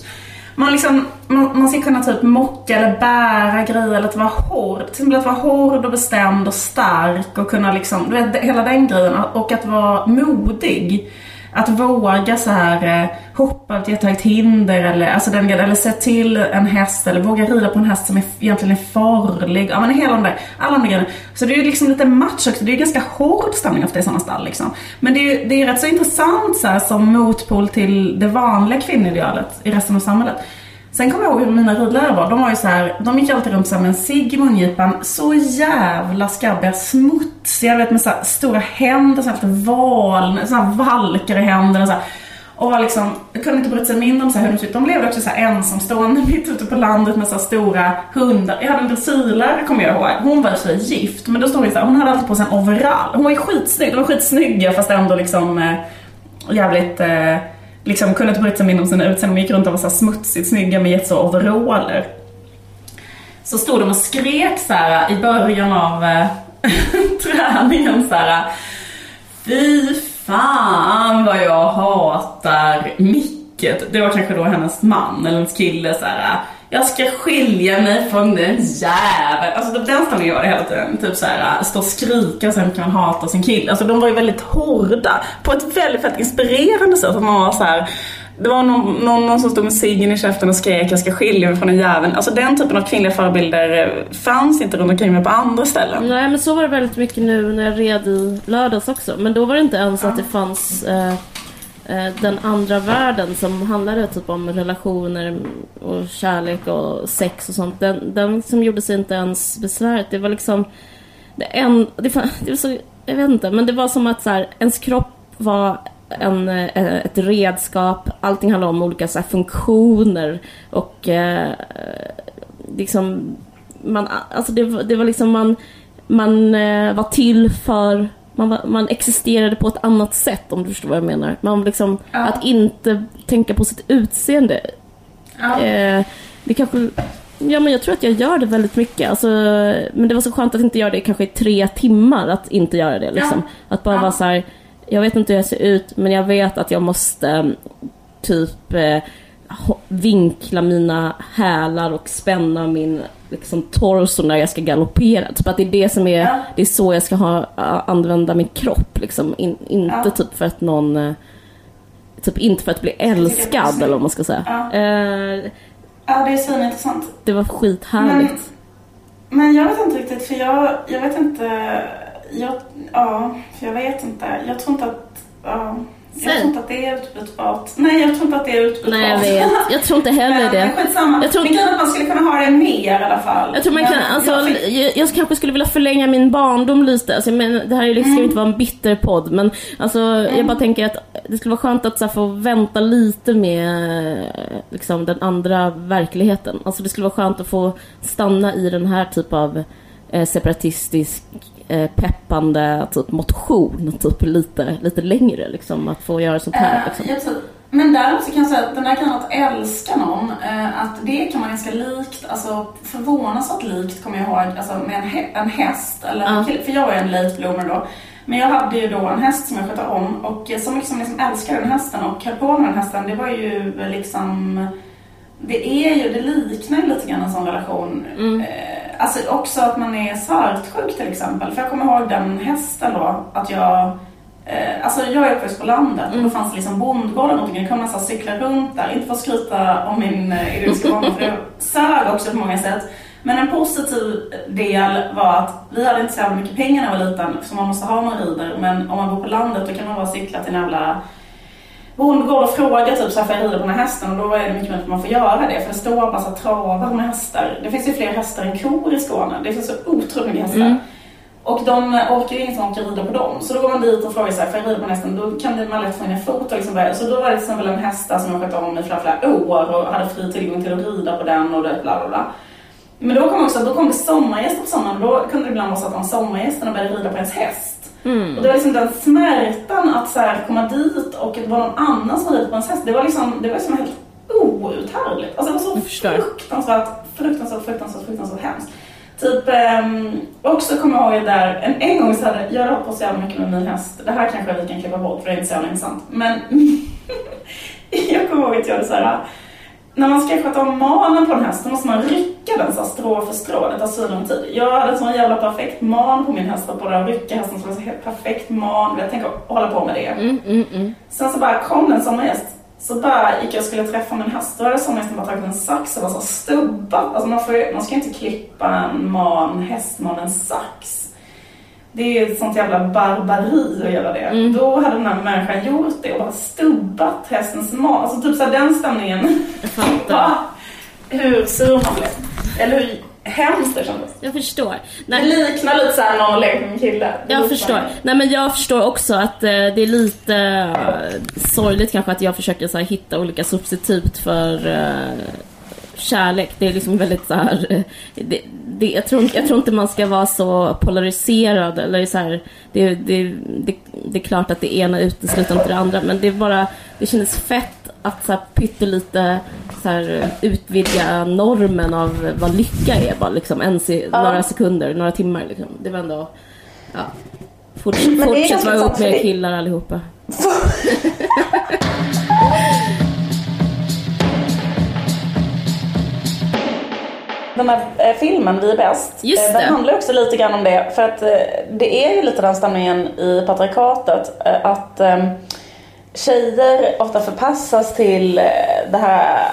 Man, liksom, man, man ska kunna typ mocka eller bära grejer eller att vara hård. Till exempel att vara hård och bestämd och stark och kunna liksom, du vet, hela den grejen. Och att vara modig. Att våga så här eh, hoppa över ett jättehögt hinder eller, alltså den, eller se till en häst eller våga rida på en häst som är, egentligen är farlig. Ja men hela de där, alla de där grejerna. Så det är ju liksom lite match också. Det är ju ganska hård stämning ofta i sådana stall liksom. Men det är ju det är rätt så intressant så här, som motpol till det vanliga kvinnoidealet i resten av samhället. Sen kommer jag ihåg hur mina ridlärare var. De var ju så här, de gick alltid runt så med en cigg i mungipan. Så jävla skabbiga, smutsiga, vet med så här stora händer, så här lite val, så här valkar i händerna. Så här. Och var liksom, jag kunde inte bryta sig mindre om så här hur de såg ut. De levde också så här ensamstående mitt ute på landet med så här stora hundar. Jag hade en dressyrlärare kommer jag ihåg. Hon var i sig gift, men då stod det så här, hon hade alltid på sig en overall. Hon var ju skitsnygg, de var skitsnygga fast ändå liksom eh, jävligt eh, liksom kunde inte bry sig mindre om sina utseenden. De gick runt och var så här smutsigt snygga med jättestora overaller. Så stod de och skrek så här i början av eh, träningen så här. Fy fan vad jag hatar Micket. Det var kanske då hennes man eller hennes kille så här. Jag ska skilja mig från den jäveln. Alltså den stämningen var det hela tiden. Typ så här, stå och skrika sen kan man hata sin kille. Alltså de var ju väldigt hårda. På ett väldigt, väldigt inspirerande sätt. Att man var så här. Det var någon, någon, någon som stod med ciggen i käften och skrek jag ska skilja mig från den jäveln. Alltså den typen av kvinnliga förebilder eh, fanns inte runt omkring mig på andra ställen. Nej men så var det väldigt mycket nu när jag red i lördags också. Men då var det inte ens att det fanns eh, Eh, den andra världen som handlade typ om relationer och kärlek och sex och sånt. Den, den som gjorde sig inte ens besväret. Det var liksom det en, det var, det var så, jag vet inte, men det var som att så här, ens kropp var en, eh, ett redskap. Allting handlade om olika så här, funktioner och eh, liksom man, alltså det, var- det var liksom man, man eh, var till för man, var, man existerade på ett annat sätt om du förstår vad jag menar. Man liksom, Ja. Att inte tänka på sitt utseende. Ja. Eh, det kanske, ja men jag tror att jag gör det väldigt mycket. Alltså, men det var så skönt att inte göra det kanske i tre timmar. Att inte göra det liksom. Att bara Ja. vara så här. jag vet inte hur jag ser ut men jag vet att jag måste mm, typ eh, vinkla mina hälar och spänna min liksom, torso när jag ska galoppera. Typ att det är det som är, Ja. det är så jag ska ha, a- använda min kropp liksom. In, inte Ja. typ för att någon eh, Typ inte för att bli älskad eller vad man ska säga. Ja. Eh, Ja, det är svinintressant. det var skithärligt. Men jag vet inte riktigt, för jag, jag vet inte. Jag, ja, för jag vet inte. Jag tror inte att, ja, jag tror inte att det är utbytbart. Nej, jag tror inte att det är utbytbart. Nej jag vet. Jag tror inte heller det. skitsamma. Jag tror- Men att man skulle kunna ha det mer i alla fall. Jag tror man Men kan, alltså, jag fick- jag, jag kanske skulle vilja förlänga min barndom lite. Alltså, men det här är liksom, ju inte vara en bitter podd men alltså, jag bara tänker att det skulle vara skönt att så här, få vänta lite med liksom, den andra verkligheten. Alltså det skulle vara skönt att få stanna i den här typ av eh, separatistisk peppande typ motion typ lite, lite längre liksom. Att få göra sånt här Eh, liksom. jag tror- Men däremot så kan jag säga att den här grejen att älska någon, eh, att det kan man ganska likt, alltså förvånansvärt likt kommer jag ihåg, alltså med en, hä- en häst, eller en kille, för jag var ju en late bloomer då. Men jag hade ju då en häst som jag skötte om och eh, så mycket som liksom älskade den hästen och höll på med den hästen, det var ju liksom det är ju, det liknar ju lite grann en sån relation. Eh, alltså också att man är svartsjuk till exempel. För jag kommer ihåg den hästen då, att jag Eh, alltså jag är uppväxt på landet och då fanns det liksom bondgårdar runt omkring. Jag kunde nästan cykla runt där. Inte för att skryta om min eh, idylliska barndom för det sög också på många sätt. Men en positiv del var att vi hade inte så mycket pengar när jag var liten som man måste ha man rider. Men om man bor på landet då kan man bara cykla till en jävla bondgård och fråga typ så här, får jag rida på den här hästen? Och då är det mycket möjligt att man får göra det. För det står här travar med hästar. Det finns ju fler hästar än kor i Skåne. Det finns så otroligt mycket hästar. Och de orkar ju inte som orkar rida på dem. Så då går man dit och frågar så här, får jag rida på den hästen? Då kan det man lätt få in en fot och liksom börja. Så då var det till exempel en häst som jag skött om i flera, flera år och hade fri tillgång till att rida på den och det bla bla bla. Men då kom också, då kom det sommargäster på sommaren då kunde det ibland vara så att de sommargästerna började rida på ens häst. Och det var liksom den smärtan att så här komma dit och det var någon annan som red på ens häst. Det var liksom, det var liksom helt outhärdligt. Alltså det var så fruktansvärt, fruktansvärt, fruktansvärt, fruktansvärt hemskt. Typ, um, också kommer jag ihåg där, en, en gång så hade, jag hållit på så jävla mycket med min häst. Det här kanske vi kan klippa bort för det är inte så jävla intressant. Men jag kommer ihåg att jag hade så här, när man ska sköta om manen på en häst då måste man rycka den så här strå för strå. Det tar svinlång tid. Jag hade en sån jävla perfekt man på min häst och på den rycka hästen så var det så helt perfekt man. Jag tänker hålla på med det. Mm, mm, mm. Sen så bara kom det en sommargäst. Så bara gick jag och skulle träffa min häst. Då hade sommargästen bara tagit en sax och var så stubbat. Alltså man, får, man ska inte klippa en man, hästman, en sax. Det är ett sånt jävla barbari att göra det. Då hade den här människan gjort det och bara stubbat hästens man. Alltså typ så här den stämningen. Jag fattar. Hur sur man blev. Eller hur hemskt det kändes. Jag förstår. Det Nej, liknar lite såhär någon leker med en kille. Det jag förstår. det. Nej men jag förstår också att eh, det är lite eh, sorgligt kanske att jag försöker så här, hitta olika substitut för eh, kärlek. Det är liksom väldigt så här. eh, det, det, jag, tror, inte- jag tror inte man ska vara så polariserad eller så här. Det, det, det, det är klart att det ena utesluter inte det andra men det är bara, det kändes fett att så här, pyttelite så här, utvidga normen av vad lycka är bara liksom en se, några sekunder, några timmar liksom. Det var ändå, ja. Forts, fortsätt vara ihop med killar allihopa. Den här eh, filmen, Vi är bäst, Just eh, det. den handlar också lite grann om det. För att eh, det är ju lite den stämningen i patriarkatet. Att eh, tjejer ofta förpassas till det här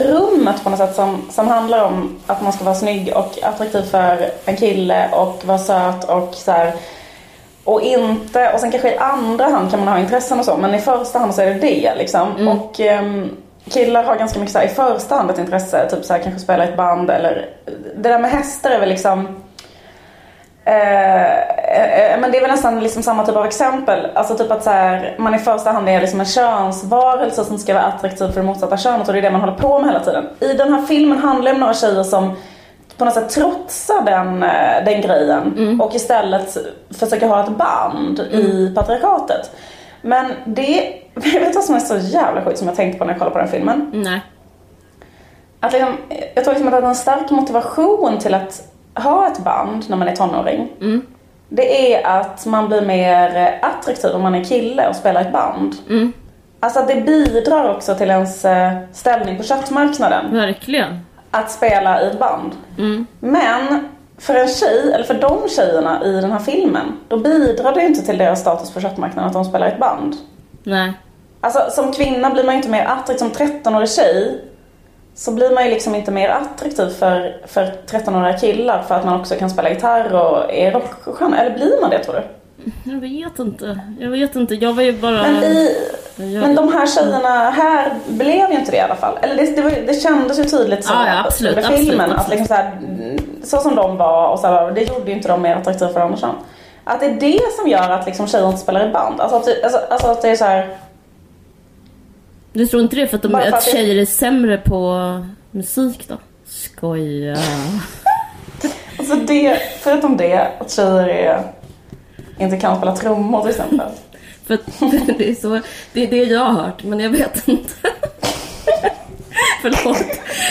rummet på något sätt som, som handlar om att man ska vara snygg och attraktiv för en kille och vara söt och så här. Och inte, och sen kanske i andra hand kan man ha intressen och så, men i första hand så är det det liksom. Och ehm, killar har ganska mycket så här, i första hand ett intresse, typ så här, kanske spela ett band eller det där med hästar är väl liksom Eh, eh, men det är väl nästan liksom samma typ av exempel. Alltså typ att så här, man i första hand är liksom en könsvarelse som ska vara attraktiv för det motsatta könet och det är det man håller på med hela tiden. I den här filmen handlar det om några tjejer som på något sätt trotsar den, eh, den grejen och istället försöker ha ett band i patriarkatet. Men det, vet vad som är så jävla sjukt som jag tänkte på när jag kollade på den filmen. Nej. Att liksom, jag tror liksom att en stark motivation till att ha ett band när man är tonåring. Det är att man blir mer attraktiv om man är kille och spelar ett band. Alltså att det bidrar också till ens eh, ställning på köttmarknaden. Verkligen. Att spela i ett band. Men för en tjej, eller för de tjejerna i den här filmen, då bidrar det inte till deras status på köttmarknaden att de spelar i ett band. Nej. Alltså som kvinna blir man ju inte mer attraktiv, som 13-årig tjej så blir man ju liksom inte mer attraktiv för, för 13-åriga killar för att man också kan spela gitarr och är rockstjärna. Eller blir man det tror du? Jag vet inte. Jag vet inte. Jag var ju bara... Men, i, men de här tjejerna här blev ju inte det i alla fall. Eller det, det, var, det kändes ju tydligt så Ja, ja, absolut, under absolut, filmen. Att absolut. liksom så, här, så som de var och så det gjorde ju inte dem mer attraktiva för andra kön. Att det är det som gör att liksom tjejer inte spelar i band. Alltså att, det- alltså, alltså att det är så här. Du tror inte det för att, de, för att att det- tjejer är sämre på musik då? Skoja. Alltså det, förutom det, att tjejer är, inte kan spela trummor till exempel. För det, är så, det är det jag har hört, men jag vet inte. Förlåt.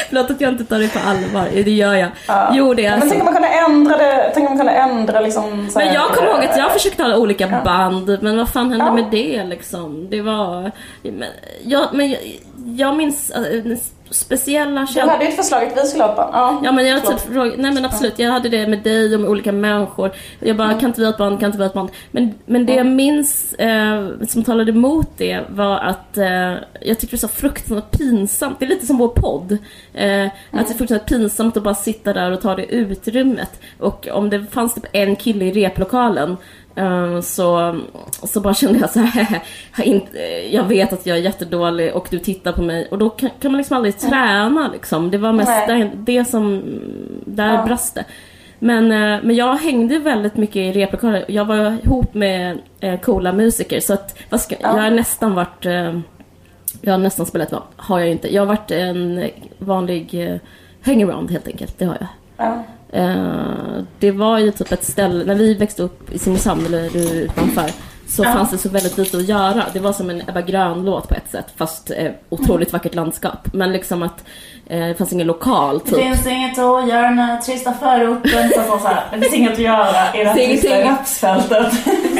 Förlåt att jag inte tar det på allvar. Det gör jag. Ja. Jo, det är Men alltså. tänk om man kunde ändra det, tänk om man kunde ändra liksom här, Men jag kommer ihåg att jag eh, försökte ha olika band, men vad fan hände Ja. med det liksom? Det var... Men jag, men jag, jag minns speciella Du känslor. hade ju ett förslag att vi skulle band. Ja, Ja men jag Förlåt. typ nej men absolut, jag hade det med dig och med olika människor. Jag bara, kan inte vi ha ett band, kan inte vi ha ett band? Men, men det jag minns eh, som talade emot det var att eh, jag tyckte det var så fruktansvärt pinsamt. Det är lite som vår podd. Eh, Att det är fruktansvärt pinsamt att bara sitta där och ta det utrymmet. Och om det fanns typ en kille i replokalen så, så bara kände jag så här, jag vet att jag är jättedålig och du tittar på mig och då kan, kan man liksom aldrig träna liksom. Det var mest det, det som, där Ja. brast det. Men, eh, men jag hängde väldigt mycket i replokalen. Jag var ihop med eh, coola musiker så att ska, jag har nästan varit eh, jag har nästan spelat har jag inte. Jag har varit en vanlig eh, hangaround helt enkelt, det har jag. ja. Eh, det var ju typ ett ställe, när vi växte upp i Simrishamn eller utanför så Ja. fanns det så väldigt lite att göra. Det var som en Ebba Grön-låt på ett sätt fast eh, otroligt vackert landskap. Men liksom att eh, det fanns ingen lokal Det typ. finns inget att göra i den här trista förorten. Så så här, det finns inget att göra i det här Det trista rapsfältet.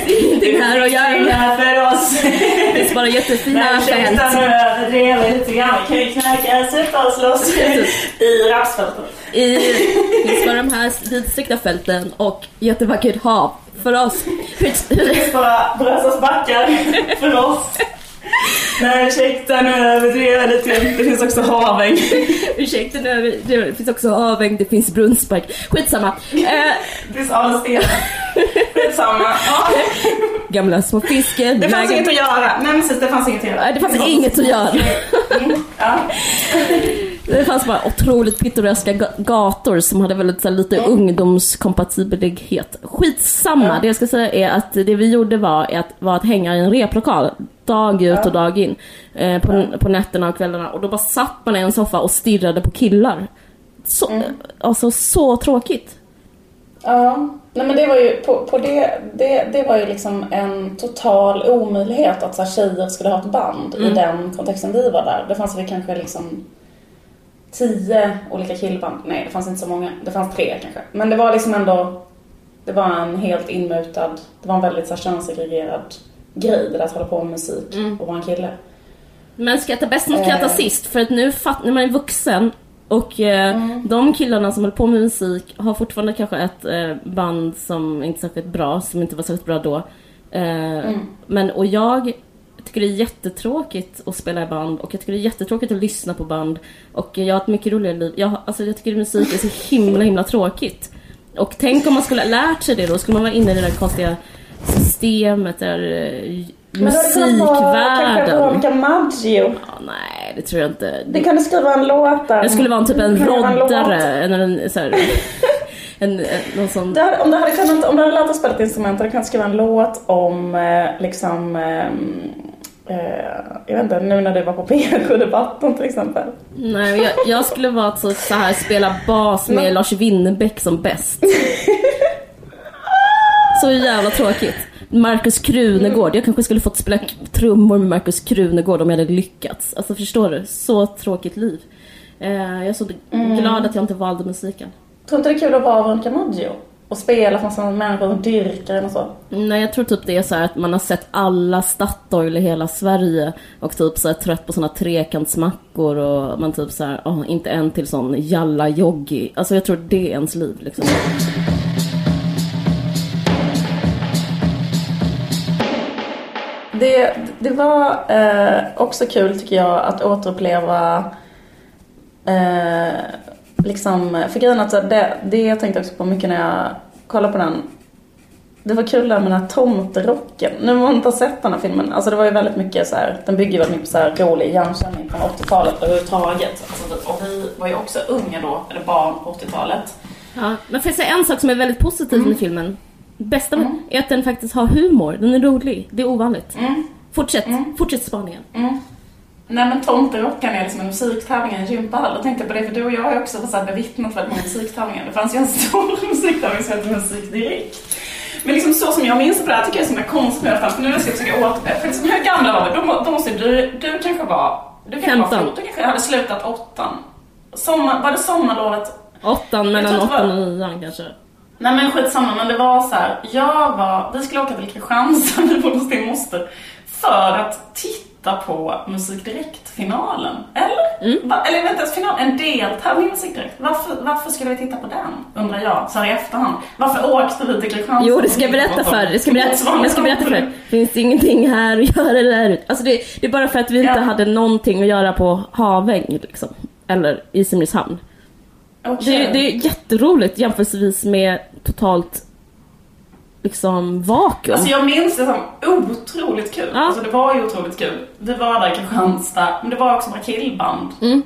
Ingenting här att göra. Inga för oss. Det finns bara jättefina Men ursäkta fält. nu överdrev lite grann. Vi kan ju knacka, supa och slåss i rapsfältet. I, bara de här vidsträckta fälten och jättevackert hav för oss. Bara Brösas backar för oss. Nej ursäkta nu överdrev jag lite. Det finns också Haväng. ursäkta nu, det finns också Haväng, det finns Brunnspark. Skitsamma. Eh, Det finns Alsten. Skitsamma. Gamla små fisken. Det fanns inget att göra. Nej precis, det fanns inget att göra. Det fanns inget att göra. Mm, ja. Det fanns bara otroligt pittoreska ga- gator som hade väldigt så här, lite ungdomskompatibelhet. Skitsamma, Ja. det jag ska säga är att det vi gjorde var att, var att hänga i en replokal dag ut och dag in. Eh, på, på nätterna och kvällarna. Och då bara satt man i en soffa och stirrade på killar. Så, Mm. Alltså så tråkigt. Ja, nej men det var ju, på, på det, det, det var ju liksom en total omöjlighet att så här, tjejer skulle ha ett band i den kontexten vi var där. Det fanns väl kanske liksom tio olika killband. Nej, det fanns inte så många. Det fanns tre kanske. Men det var liksom ändå, det var en helt inmutad, det var en väldigt så här, könssegregerad grej det där att hålla på med musik och vara en kille. Men skratta bäst som skrattar Eh. sist. För att nu fatt, när man är vuxen och eh, Mm. de killarna som håller på med musik har fortfarande kanske ett eh, band som inte är särskilt bra, som inte var särskilt bra då. Eh, Mm. Men, och jag tycker det är jättetråkigt att spela i band och jag tycker det är jättetråkigt att lyssna på band. Och jag har ett mycket roligare liv. Jag, alltså, jag tycker musik är så himla himla tråkigt. Och tänk om man skulle ha lärt sig det då, skulle man vara inne i det där konstiga systemet där eh, Men det hade kunnat vara musikvärlden. Maggio. Ja, nej, det tror jag inte. Det kan du skriva en låt där. Jag skulle vara en typ en Du roddare, en, en, så här, en, en, någon sån... Hade, om, du hade kunnat, om du hade lärt dig spela ett instrument hade du kunnat skriva en låt om eh, liksom eh, jag vet inte, nu när det var på P7-debatten till exempel. Nej, jag, jag skulle vara typ så här spela bas med Men- Lars Winnerbäck som bäst. Så jävla tråkigt. Markus Krunegård, jag kanske skulle fått spela trummor med Markus Krunegård om jag hade lyckats. Alltså förstår du? Så tråkigt liv. Eh, jag är så glad att jag inte valde musiken. Tror inte det är kul att vara Veronica Maggio? Och spela för sådana människor som dyrkar och så. Nej, jag tror typ det är så att man har sett alla Statoil i hela Sverige och typ så trött på såna trekantsmackor och man typ så här, åh, inte en till sån jalla joggi. Alltså jag tror det är ens liv liksom. Det, det var eh, också kul tycker jag att återuppleva eh, liksom, för grejen att det, det jag tänkte också på mycket när jag kollade på den det var kul där med den här tomterocken. Nu har man inte sett den här filmen. Alltså det var ju väldigt mycket så här, den bygger ju väldigt mycket på så här rolig igenkänning från 80-talet överhuvudtaget. Alltså, och vi var ju också unga då, eller barn på 80-talet. Ja, men får jag säga en sak som är väldigt positiv med filmen? Bästa med är att den faktiskt har humor. Den är rolig. Det är ovanligt. Fortsätt, fortsätt spaningen. Nej men tomterockan är liksom en musiktävling i en gympahall. Jag tänkte på det för du och jag har också fått så här bevittnat väldigt många musiktävlingar. Det fanns ju en stor musiktävling som hette Musik Direkt. Men liksom så som jag minns på det här tycker jag är så himla konstigt nu i alla fall. För nu ska jag försöka återberätta. För liksom, hur gamla var vi? Då, då måste du, du kanske var... Du kanske 15. Var, du kanske hade slutat åttan. Sommar, var det sommarlovet? Åttan, mellan åttan och nian kanske. Nej men skitsamma, men det var så här. Jag var, vi skulle åka till Kristianstad, vi bodde hos din moster. För att titta på Musik Direkt-finalen. Eller? Mm. Va, eller vänta, final, en deltävling i Musik Direkt. Varför, varför skulle vi titta på den? Undrar jag, så här i efterhand. Varför åkte vi till Kristianstad? Jo, det ska jag berätta för dig. Jag ska berätta, jag ska berätta för dig. Finns det ingenting här att göra där ute? Alltså det, det är bara för att vi inte Ja. hade någonting att göra på Haväng liksom. Eller i Simrishamn. Okej. Det, det är jätteroligt jämförelsevis med totalt liksom vakuum. Alltså jag minns det som otroligt kul. Ja. Alltså det var ju otroligt kul. Vi var där i Kristianstad, men det var också bara killband. Mm.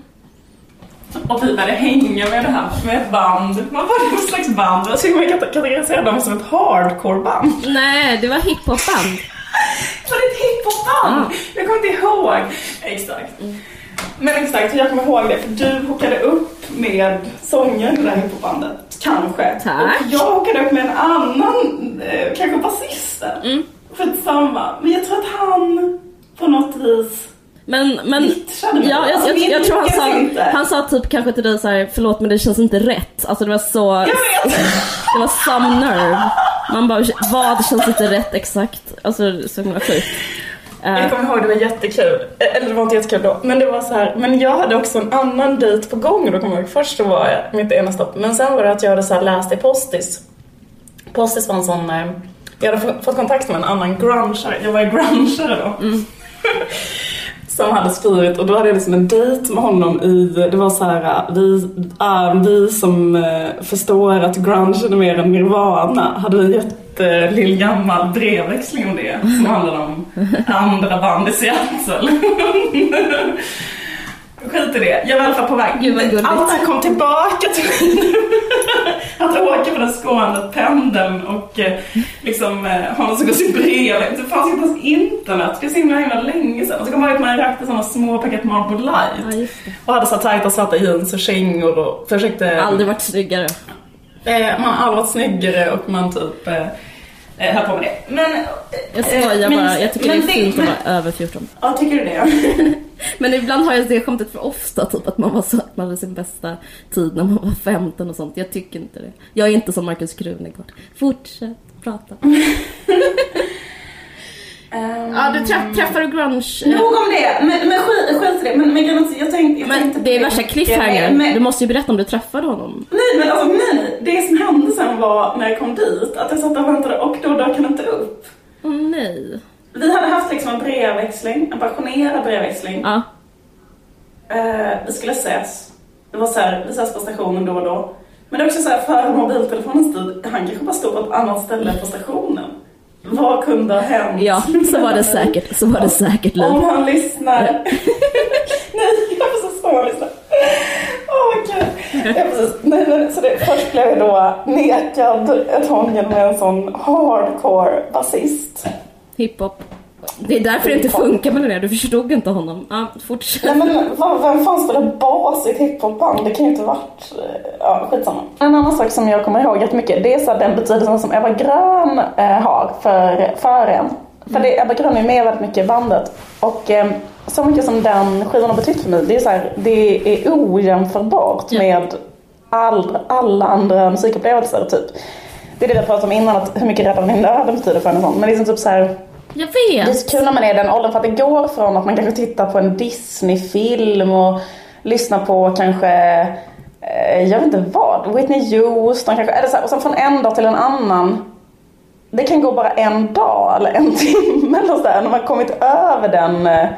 Och vi började hänga med det här, med ett band. Vad var för slags band? Jag skulle man kate- kategorisera dem som ett hardcore-band. Nej, det var hiphopband. Var det ett hiphopband? Ja. Jag kommer inte ihåg. Exakt. Men exakt, jag kommer ihåg det för du hookade upp med sången i det här hiphopbandet. Kanske. Tack. Och jag hookade upp med en annan, eh, kanske basisten. Mm. Skitsamma. Men jag tror att han på något vis Men, men mig. ja, jag, Alltså, jag, min jag tror han sa, inte. han sa typ kanske till dig så här, förlåt men det känns inte rätt. Alltså det var så, Jag det var some nerve. Man bara, vad känns inte rätt exakt? Alltså så himla sjukt. Eh, Jag kommer ihåg det var jättekul. Eh, Eller det var inte jättekul då. Men det var så här. Men jag hade också en annan dejt på gång då kommer jag ihåg. Först så var jag mitt ena stopp. Men sen var det att jag hade så läst i Postis. Postis var en sån... eh, Jag hade få- fått kontakt med en annan grungeare. Jag var ju grungeare då. Som hade skrivit och då hade jag liksom en dejt med honom i, det var så här, vi, äh, vi som förstår att grunge är mer än nirvana hade en jättelill gammal brevväxling om det som handlade om andra band i Seattle. Skit i det, jag var i alla fall på väg. Gud. Allt här kom tillbaka till mig Att åka på den skånande pendeln och eh, liksom eh, ha någon som går sin brev. Det fanns inte ens internet, det är så himla, himla länge sedan. Och så kom jag ihåg att man rökte sådana små paket Marlboro ja, Light. det. Och hade så tajta svarta jeans och kängor och försökte... Aldrig varit snyggare. Eh, man har aldrig varit snyggare och man typ eh, eh, höll på med det. Men... eh, Jag skojar men- bara, jag tycker men det är fint men- att vara över 14. Ja, tycker du det? Men ibland har jag det skämtet för ofta, typ att man var så att man hade sin bästa tid när man var 15 och sånt. Jag tycker inte det. Jag är inte som Markus Krunegård. Fortsätt prata. Ja, du träff, träffar du grunge? Nog om det, men, men skit, skit i det. Men, men att jag tänkte... Jag Men tänkte det är värsta mycket. cliffhanger. Men, Du måste ju berätta om du träffade honom. Nej men alltså nej. Det som hände sen var när jag kom dit att jag satt och väntade och då dök han inte upp. Åh nej. Vi hade haft liksom en brevväxling, en passionerad brevväxling. Ja. Eh, vi skulle ses. Det var så här, vi ses på stationen då och då. Men det är också så här, före mobiltelefonens tid, han kanske bara stod på ett annat ställe på stationen. Vad kunde ha hänt? Ja, så var det säkert. Så var det säkert Liv. Om han lyssnar. nej, jag får så svårt att lyssna. Åh oh, gud. Nej, men, så det, först blev jag då nekad ett hångel med en sån hardcore basist. Hiphop. Det är därför det inte funkar med det. Du förstod inte honom. Ja, fortsätt. Nej men vad, vem fan spelar bas i ett hiphopband? Det kan ju inte varit... eh, Ja, skitsamma. En annan sak som jag kommer ihåg jättemycket, det är så den betydelsen som Ebba Grön eh, har för, för en. För det, Ebba Grön är med väldigt mycket i bandet. Och eh, så mycket som den skivan har betytt för mig, det är så här, det är ojämförbart Ja. med all, alla andra musikupplevelser typ. Det är det vi pratade om innan, att hur mycket Rädda min döden betyder för en och sånt. Men liksom typ så här, jag det är så kul när man är i den åldern för att det går från att man kanske tittar på en Disney-film och lyssnar på kanske, eh, jag vet inte vad, Whitney Houston kanske, eller så här, och sen från en dag till en annan. Det kan gå bara en dag eller en timme eller sådär när man kommit över den eh,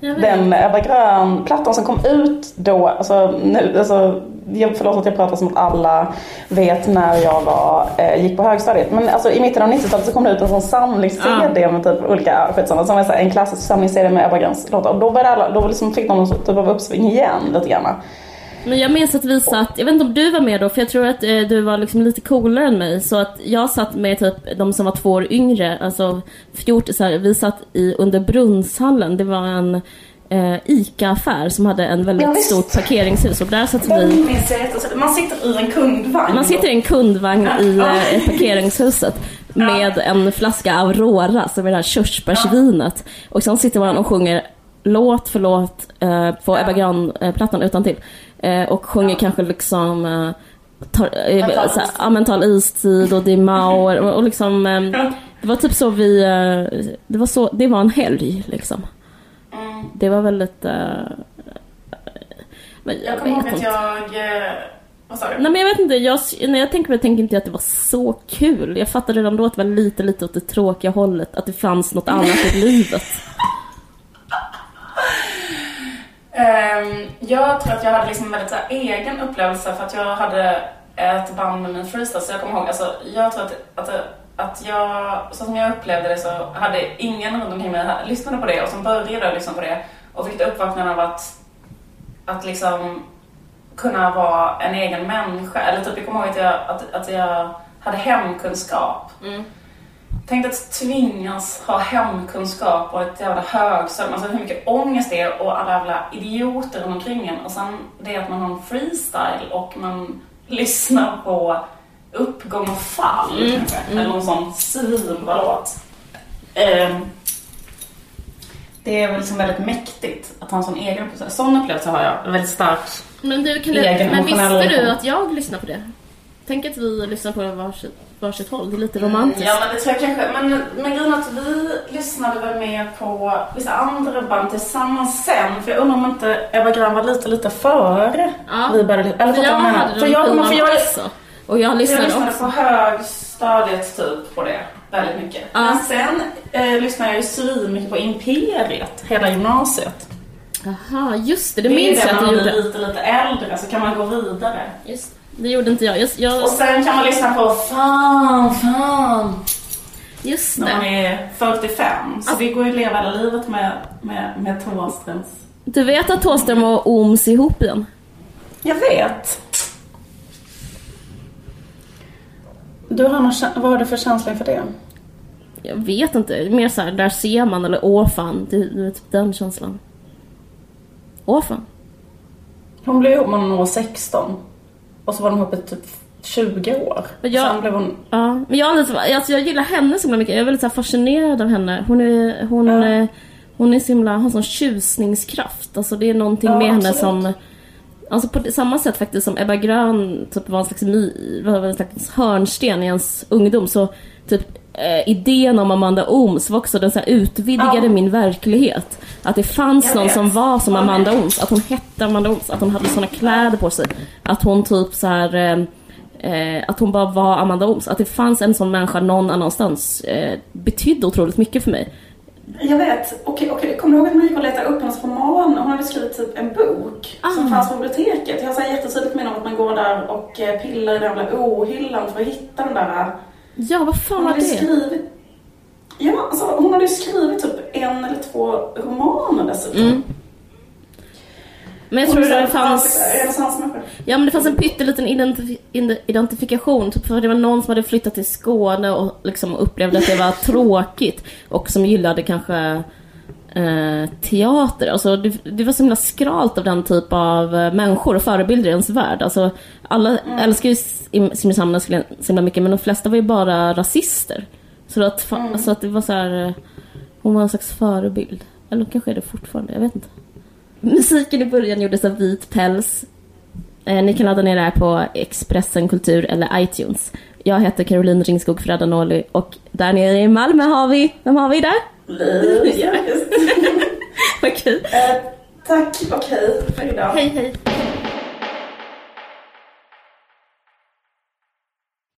den Ebba Grön-plattan som kom ut då, alltså, nu, alltså jag, förlåt att jag pratar som att alla vet när jag var, eh, gick på högstadiet. Men alltså, i mitten av 90-talet så kom det ut en sån samlings-CD med typ olika, skitsamma, som var så en klassisk samlings-CD med Ebba Gröns låtar. Och då, började alla, då liksom fick de någon typ av uppsving igen lite grann. Men jag minns att vi satt, jag vet inte om du var med då, för jag tror att eh, du var liksom lite coolare än mig. Så att jag satt med typ de som var två år yngre, alltså fjortisar. Vi satt i, under Brunnshallen. Det var en eh, ICA-affär som hade en väldigt Ja, stort parkeringshus. Och där satt vi. Man sitter i en kundvagn. Man sitter i en kundvagn i Ja. eh, ett parkeringshuset. med en flaska Aurora, som är det här körsbärsvinet. Och sen sitter man och sjunger låt för låt eh, på Ebba Grön-plattan utan till eh, Och sjunger kanske liksom eh, tar, eh, såhär, ja, mental istid och Dimauer och, och liksom eh, Det var typ så vi, eh, det var så, det var en helg liksom. Mm. Det var väldigt... Eh, men Jag kommer ihåg att jag... eh, Vad sa du? Nej men jag vet inte, jag, när jag tänker på det tänker inte jag att det var så kul. Jag fattade redan då att det var lite, lite åt det tråkiga hållet. Att det fanns något annat i livet. Ehm, jag tror att jag hade liksom en väldigt så här, egen upplevelse för att jag hade ett band med min freestyle. Så jag kommer ihåg, alltså, jag tror att, att, att jag, så som jag upplevde det så hade ingen runt omkring mig här- lyssnade på det och som började jag lyssna på det och fick uppvaknandet uppvaknande av att, att liksom kunna vara en egen människa. Eller typ, jag kommer ihåg att jag, att, att jag hade hemkunskap. Mm. Tänk att tvingas ha hemkunskap och ett jävla högstadium. Alltså hur mycket ångest det är och alla jävla idioter runt omkring en. Och sen det att man har en freestyle och man lyssnar på uppgång och fall kanske. Eller någon sån svinbra låt. Ehm, det är väl liksom väldigt mäktigt att ha en sån egen upplevelse. Sån upplevelse har jag. Väldigt stark. Men du, kan du, Egen men visste du att jag lyssnar på det? Tänk att vi lyssnar på varsitt, varsitt håll. Det är lite romantiskt. Ja men det tror jag kanske. Men, men grejen att vi lyssnade väl mer på vissa andra band tillsammans sen. För jag undrar om inte Ebba Grön var lite, lite före Ja. vi började Eller För jag menar? hade för jag, skivan för jag, också. Och jag jag lyssnade lyssnade också. på högstadiet typ på det. Väldigt mycket. Ja. Men sen eh, lyssnade jag ju svinmycket på Imperiet hela gymnasiet. Jaha, just det. Det Det minns det jag att när du man blir gjorde. lite, lite äldre så kan man gå vidare. Just, det gjorde inte jag. Just, jag, Och sen kan man lyssna på Fan, fan. just när man det. är 45. Så det går ju att leva hela livet med, med, med Thåströms. Du vet att Thåström och Ooms är ihop igen? Jag vet. Du har någon, vad har du för känsla inför det? Jag vet inte. Mer så här, där ser man eller åh fan. Det, det är typ den känslan. Åh fan. Hon blev ihop med någon år 16. Och så var de ihop i typ 20 år. Men jag- Sen blev hon... Ja, men jag, lite, alltså jag gillar henne så himla mycket. Jag är väldigt så fascinerad av henne. Hon är, hon, Ja. eh, hon är så himla, har sån tjusningskraft. Alltså det är någonting Ja, med henne absolut. som Alltså på samma sätt faktiskt som Ebba Grön typ var en slags, my, var en slags hörnsten i ens ungdom så typ eh, idén om Amanda Ooms var också den så utvidgade Ja. min verklighet. Att det fanns någon som var som Amanda. Ooms, att hon hette Amanda Ooms, att hon hade såna kläder på sig. Att hon typ så här eh, Eh, att hon bara var Amanda Ooms. Att det fanns en sån människa någon annanstans eh, betydde otroligt mycket för mig. Jag vet. Okej, okej. Kommer du ihåg att man gick och letade upp hennes roman? Hon hade skrivit typ en bok som Ah. fanns på biblioteket. Jag har jättetydligt minne av att man går där och eh, pillar i den jävla ohyllan för att hitta den där. Ja, vad fan var det? skrivit... Ja, alltså hon hade ju skrivit typ en eller två romaner dessutom. Mm. Men jag tror det fanns... Ja men det fanns en pytteliten identif- ide- identifikation, typ för det var någon som hade flyttat till Skåne och liksom upplevde att det var tråkigt och som gillade kanske eh, teater. Alltså det, det var så himla skralt av den typ av eh, människor och förebilder i ens värld. Alltså alla älskar ju Sim- Simrishamn så himla mycket men de flesta var ju bara rasister. Så att, fa- alltså att det var så här, eh, hon var en slags förebild. Eller kanske är det fortfarande, jag vet inte. Musiken i början gjordes av Vit Päls. Eh, ni kan ladda ner det här på Expressen Kultur eller iTunes. Jag heter Caroline Ringskog Fredanoli och där nere i Malmö har vi, vem har vi där? Liv. Vad kul. Eh, Tack, okej för idag. Hej hej.